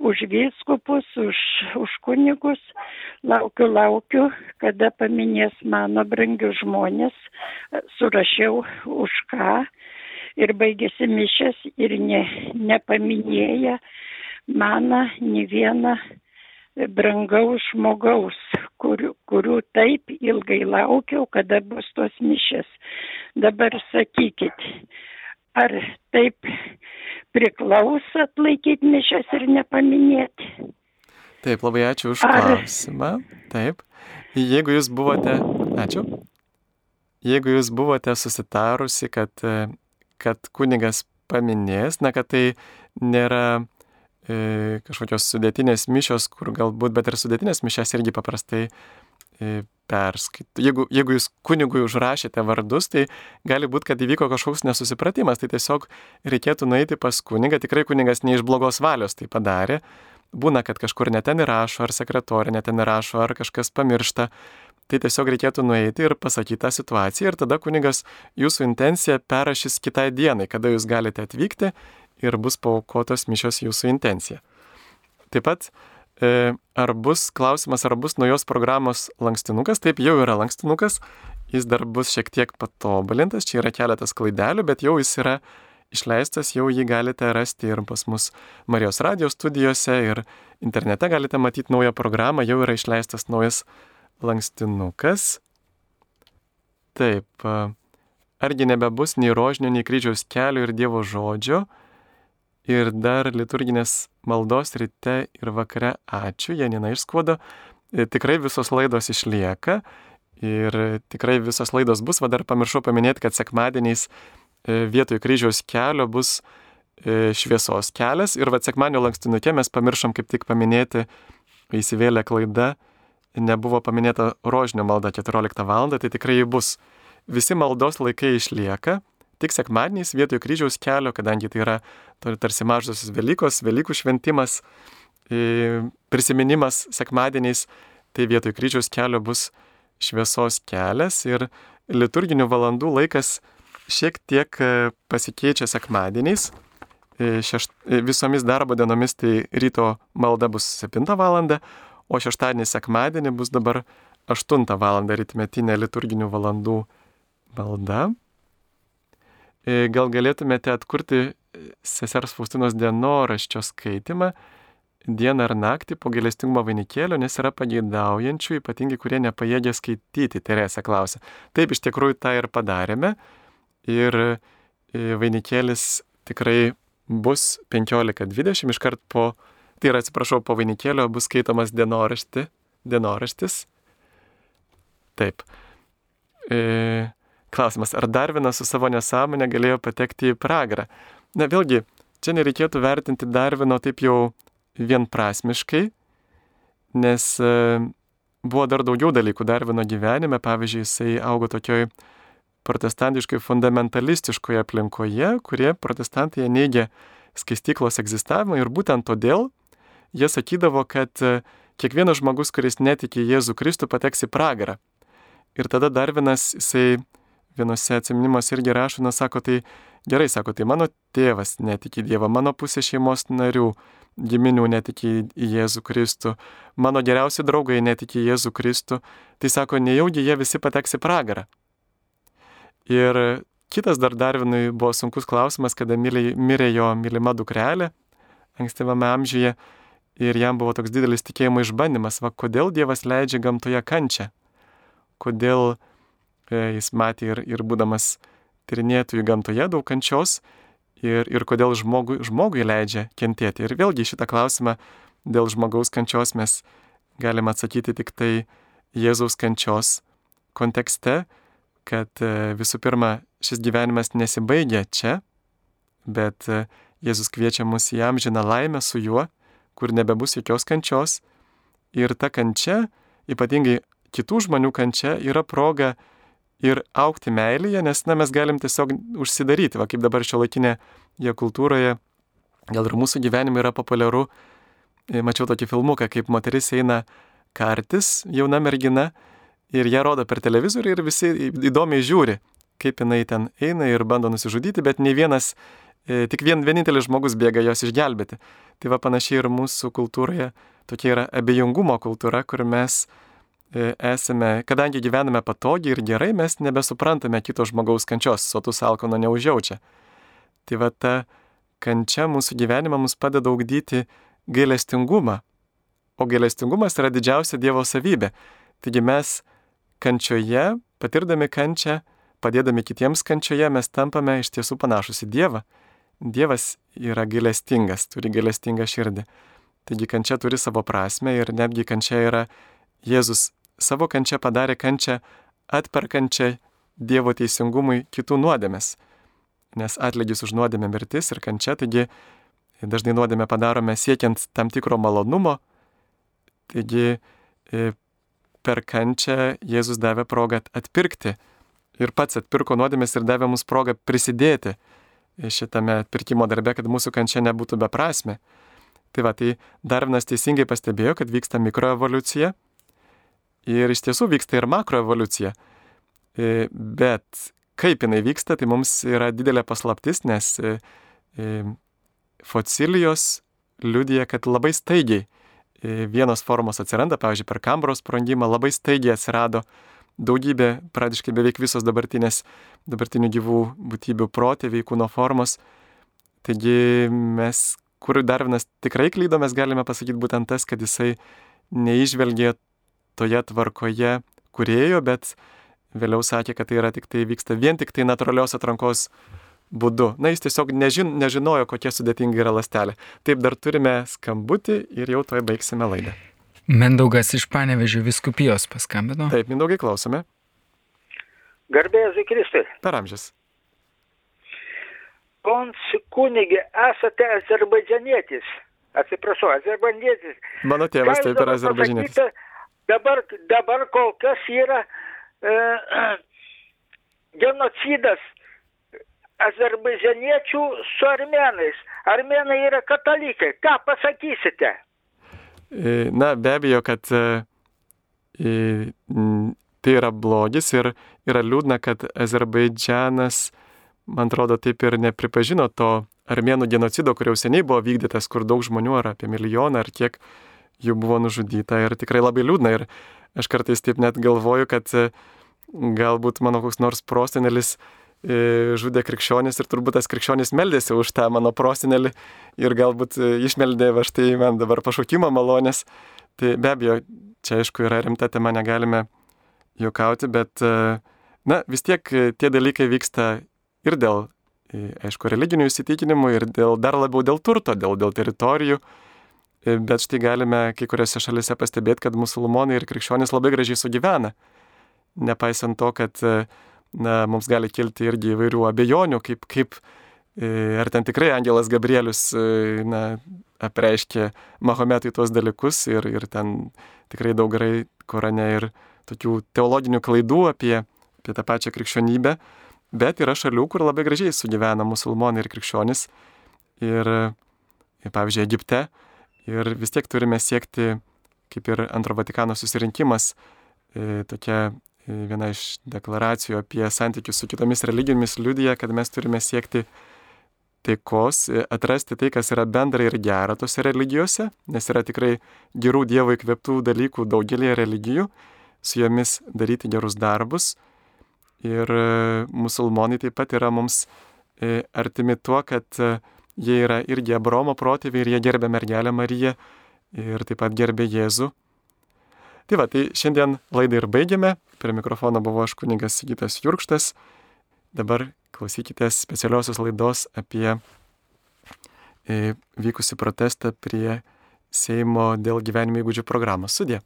už vyskupus, už, už kunigus. Laukiu, laukiu, kada paminės mano brangius žmonės. Surašiau už ką. Ir baigėsi mišės ir ne, nepaminėję mano ne vieną brangaus žmogaus, kur, kurių taip ilgai laukiau, kada bus tos mišės. Dabar sakykit, ar taip priklauso atlaikyti mišes ir nepaminėti. Taip, labai ačiū už Ar... klausimą. Taip. Jeigu jūs buvote, ačiū. Jeigu jūs buvote susitarusi, kad, kad kunigas paminės, na, kad tai nėra kažkokios sudėtinės mišios, kur galbūt, bet ir sudėtinės mišes irgi paprastai e, perskaityti. Jeigu, jeigu jūs kunigui užrašėte vardus, tai gali būti, kad įvyko kažkoks nesusipratimas, tai tiesiog reikėtų nueiti pas kunigą, tikrai kunigas ne iš blogos valios tai padarė. Būna, kad kažkur neten įrašo, ar sekretorė neten įrašo, ar kažkas pamiršta. Tai tiesiog reikėtų nueiti ir pasakyti tą situaciją ir tada kunigas jūsų intenciją perrašys kitai dienai, kada jūs galite atvykti ir bus paukotos mišios jūsų intencija. Taip pat E, ar bus klausimas, ar bus naujos programos lankstinukas? Taip, jau yra lankstinukas, jis dar bus šiek tiek patobulintas, čia yra keletas klaidelių, bet jau jis yra išleistas, jau jį galite rasti ir pas mus Marijos radijos studijose ir internete galite matyti naują programą, jau yra išleistas naujas lankstinukas. Taip, argi nebebus nei rožinio, nei kryžiaus kelio ir Dievo žodžio, ir dar liturginės maldos ryte ir vakare. Ačiū, Janina iš Skuodo. E, tikrai visos laidos išlieka ir tikrai visos laidos bus. Va dar pamiršau paminėti, kad sekmadieniais e, vietoj kryžiaus kelio bus e, šviesos kelias ir va sekmadienio lankstinukė mes pamiršom kaip tik paminėti, įsivėlė klaida, nebuvo paminėta rožinio malda 14 val. tai tikrai bus. Visi maldos laikai išlieka, tik sekmadieniais vietoj kryžiaus kelio, kadangi tai yra tarsi mažosios Velykos, Velykų šventimas, prisiminimas sekmadieniais, tai vietoj kryžiaus kelio bus šviesos kelias ir liturginių valandų laikas šiek tiek e, pasikeičia sekmadieniais. E, šešt, e, visomis darbo dienomis tai ryto malda bus 7 val. o šeštadienį sekmadienį bus dabar 8 val. rytmetinė liturginių valandų malda. E, gal galėtumėte atkurti e, sesers Faustinos dienoraščio skaitimą dieną ar naktį po gelestingumo vainikėlio, nes yra pageidaujančių, ypatingai kurie nepajėgia skaityti, Teresė klausia. Taip, iš tikrųjų tą ir padarėme ir e, vainikėlis tikrai bus 15.20 iškart po tai yra, atsiprašau, po vainikėlio bus skaitomas dienorašti, dienoraštis. Taip. E, klausimas, ar Darvinas su savo nesąmonė galėjo patekti į pragarą? Na vėlgi, čia nereikėtų vertinti Darvino taip jau vienprasmiškai, nes e, buvo dar daugiau dalykų Darvino gyvenime, pavyzdžiui, jisai augo tokioj protestantiškai fundamentalistiškoje aplinkoje, kurie protestantai neigia skaistyklos egzistavimą ir būtent todėl jie sakydavo, kad e, kiekvienas žmogus, kuris netiki Jėzų Kristų, pateks į pragarą. Ir tada dar vienas, jisai vienose atsiminimuose irgi rašo, na, sako, tai gerai, sako, tai mano tėvas netiki Dievą, mano pusė šeimos narių, giminių netiki į Jėzų Kristų, mano geriausi draugai netiki į Jėzų Kristų, tai sako, nejaugi jie visi pateks į pragarą. Ir kitas dar Darvinui buvo sunkus klausimas, kada mirė jo mylima dukrelė ankstyvame amžiuje ir jam buvo toks didelis tikėjimo išbandymas, va kodėl Dievas leidžia gamtoje kančią, kodėl jis matė ir, ir būdamas tyrinėtojų gamtoje daug kančios ir, ir kodėl žmogui, žmogui leidžia kentėti. Ir vėlgi šitą klausimą dėl žmogaus kančios mes galime atsakyti tik tai Jėzaus kančios kontekste kad e, visų pirma, šis gyvenimas nesibaigia čia, bet e, Jėzus kviečia mus į amžiną laimę su juo, kur nebebus jokios kančios. Ir ta kančia, ypatingai kitų žmonių kančia, yra proga ir aukti meilėje, nes na, mes galim tiesiog užsidaryti, va kaip dabar šio laikinėje kultūroje, gal ir mūsų gyvenime yra populiaru. E, mačiau tokį filmuką, kaip moteris eina kartis, jauna mergina, ir ją rodo per televizorių ir visi įdomiai žiūri, kaip jinai ten eina ir bando nusižudyti, bet ne vienas, e, tik vien, vienintelis žmogus bėga jos išgelbėti. Tai va panašiai ir mūsų kultūroje tokia yra abejingumo kultūra, kur mes esame, kadangi gyvename patogiai ir gerai, mes nebesuprantame kito žmogaus kančios, sotus alkono neužjaučia. Tai va ta kančia mūsų gyvenimą mums padeda augdyti gailestingumą, o gailestingumas yra didžiausia Dievo savybė. Taigi mes kančioje, patirdami kančią, padėdami kitiems kančioje, mes tampame iš tiesų panašus į Dievą. Dievas yra gailestingas, turi gailestingą širdį. Taigi kančia turi savo prasme ir netgi kančia yra Jėzus savo kančia padarė kančią atperkančią Dievo teisingumui kitų nuodėmės. Nes atlygis už nuodėmę mirtis ir kančia, taigi dažnai nuodėmę padarome siekiant tam tikro malonumo. Taigi e, per kančią Jėzus davė progą atpirkti ir pats atpirko nuodėmės ir davė mums progą prisidėti šitame atpirkimo darbe, kad mūsų kančia nebūtų beprasme. Tai va, tai Darvinas teisingai pastebėjo, kad vyksta mikroevoliucija ir iš tiesų vyksta ir makroevoliucija. E, bet kaip jinai vyksta, tai mums yra didelė paslaptis, nes e, e, fosilijos liudija, kad labai staigiai vienos formos atsiranda, pavyzdžiui, per kambros sprendimą labai staigiai atsirado daugybė, pradiškai beveik visos dabartinės, dabartinių gyvų būtybių protėviai kūno formos. Taigi mes, kur Darvinas tikrai klydo, mes galime pasakyti būtent tas, kad jisai neižvelgė toje tvarkoje kurėjo, bet vėliau sakė, kad tai yra tik tai vyksta vien tik tai natūralios atrankos būdu. Na, jis tiesiog nežin, nežinojo, kokia sudėtinga yra lastelė. Taip dar turime skambutį ir jau toj baigsime laidą. Mendaugas iš Panevežio viskupijos paskambino. Taip, Mindaugai klausome. Garbėzai Kristai. Per amžius. Pons kunigė, esate azerbaidžianietis. Atsiprašau, azerbaidžanietis. Mano tėvas taip yra azerbaidžianietis. Dabar, dabar kol kas yra e, genocidas azerbaidžianiečių su armenais. Armenai yra katalikai. Ką pasakysite? E, na, be abejo, kad e, e, tai yra blogis ir yra liūdna, kad Azerbaidžianas, man atrodo, taip ir nepripažino to armėnų genocido, kur jau seniai buvo vykdytas, kur daug žmonių, ar apie milijoną, ar kiek jų buvo nužudyta. Ir tikrai labai liūdna. Ir aš kartais taip net galvoju, kad galbūt mano koks nors prosenelis E, žudė krikščionis ir turbūt tas krikščionis meldėsi už tą mano prosinelį ir galbūt e, išmeldė va štai man dabar pašaukimo malonės. Tai be abejo, čia aišku yra rimta tema, negalime juokauti, bet e, na, vis tiek tie dalykai vyksta ir dėl, aišku, religinių įsitikinimų, ir dėl, dar labiau dėl turto, dėl, dėl teritorijų. Bet štai galime kai kuriuose šalise pastebėti, kad musulmonai ir krikščionys labai gražiai sugyvena. Nepaisant to, kad na, mums gali kilti irgi įvairių abejonių, kaip, kaip ar ten tikrai Angelas Gabrielius na, apreiškė Mahometui tuos dalykus ir, ir ten tikrai daug gerai Korane ir tokių teologinių klaidų apie, apie tą pačią krikščionybę, bet yra šalių, kur labai gražiai sugyvena musulmonai ir krikščionys. Ir, ir pavyzdžiui, Egipte. Ir vis tiek turime siekti, kaip ir antro Vatikano susirinkimas, e, tokia e, viena iš deklaracijų apie santykius su kitomis religijomis liudija, kad mes turime siekti taikos, e, atrasti tai, kas yra bendra ir gera tose religijose, nes yra tikrai gerų Dievo įkvėptų dalykų daugelį religijų, su jomis daryti gerus darbus. Ir musulmonai taip pat yra mums artimi tuo, kad jie yra irgi Abromo protėviai ir jie gerbė mergelę Mariją ir taip pat gerbė Jėzų. Tai va, tai šiandien laidą ir baigiame. Prie mikrofono buvo aš kuningas Sigitas Jurkštas. Dabar klausykite specialiosios laidos apie e, vykusi protestą prie Seimo dėl gyvenimo įgūdžių programos. Sudė.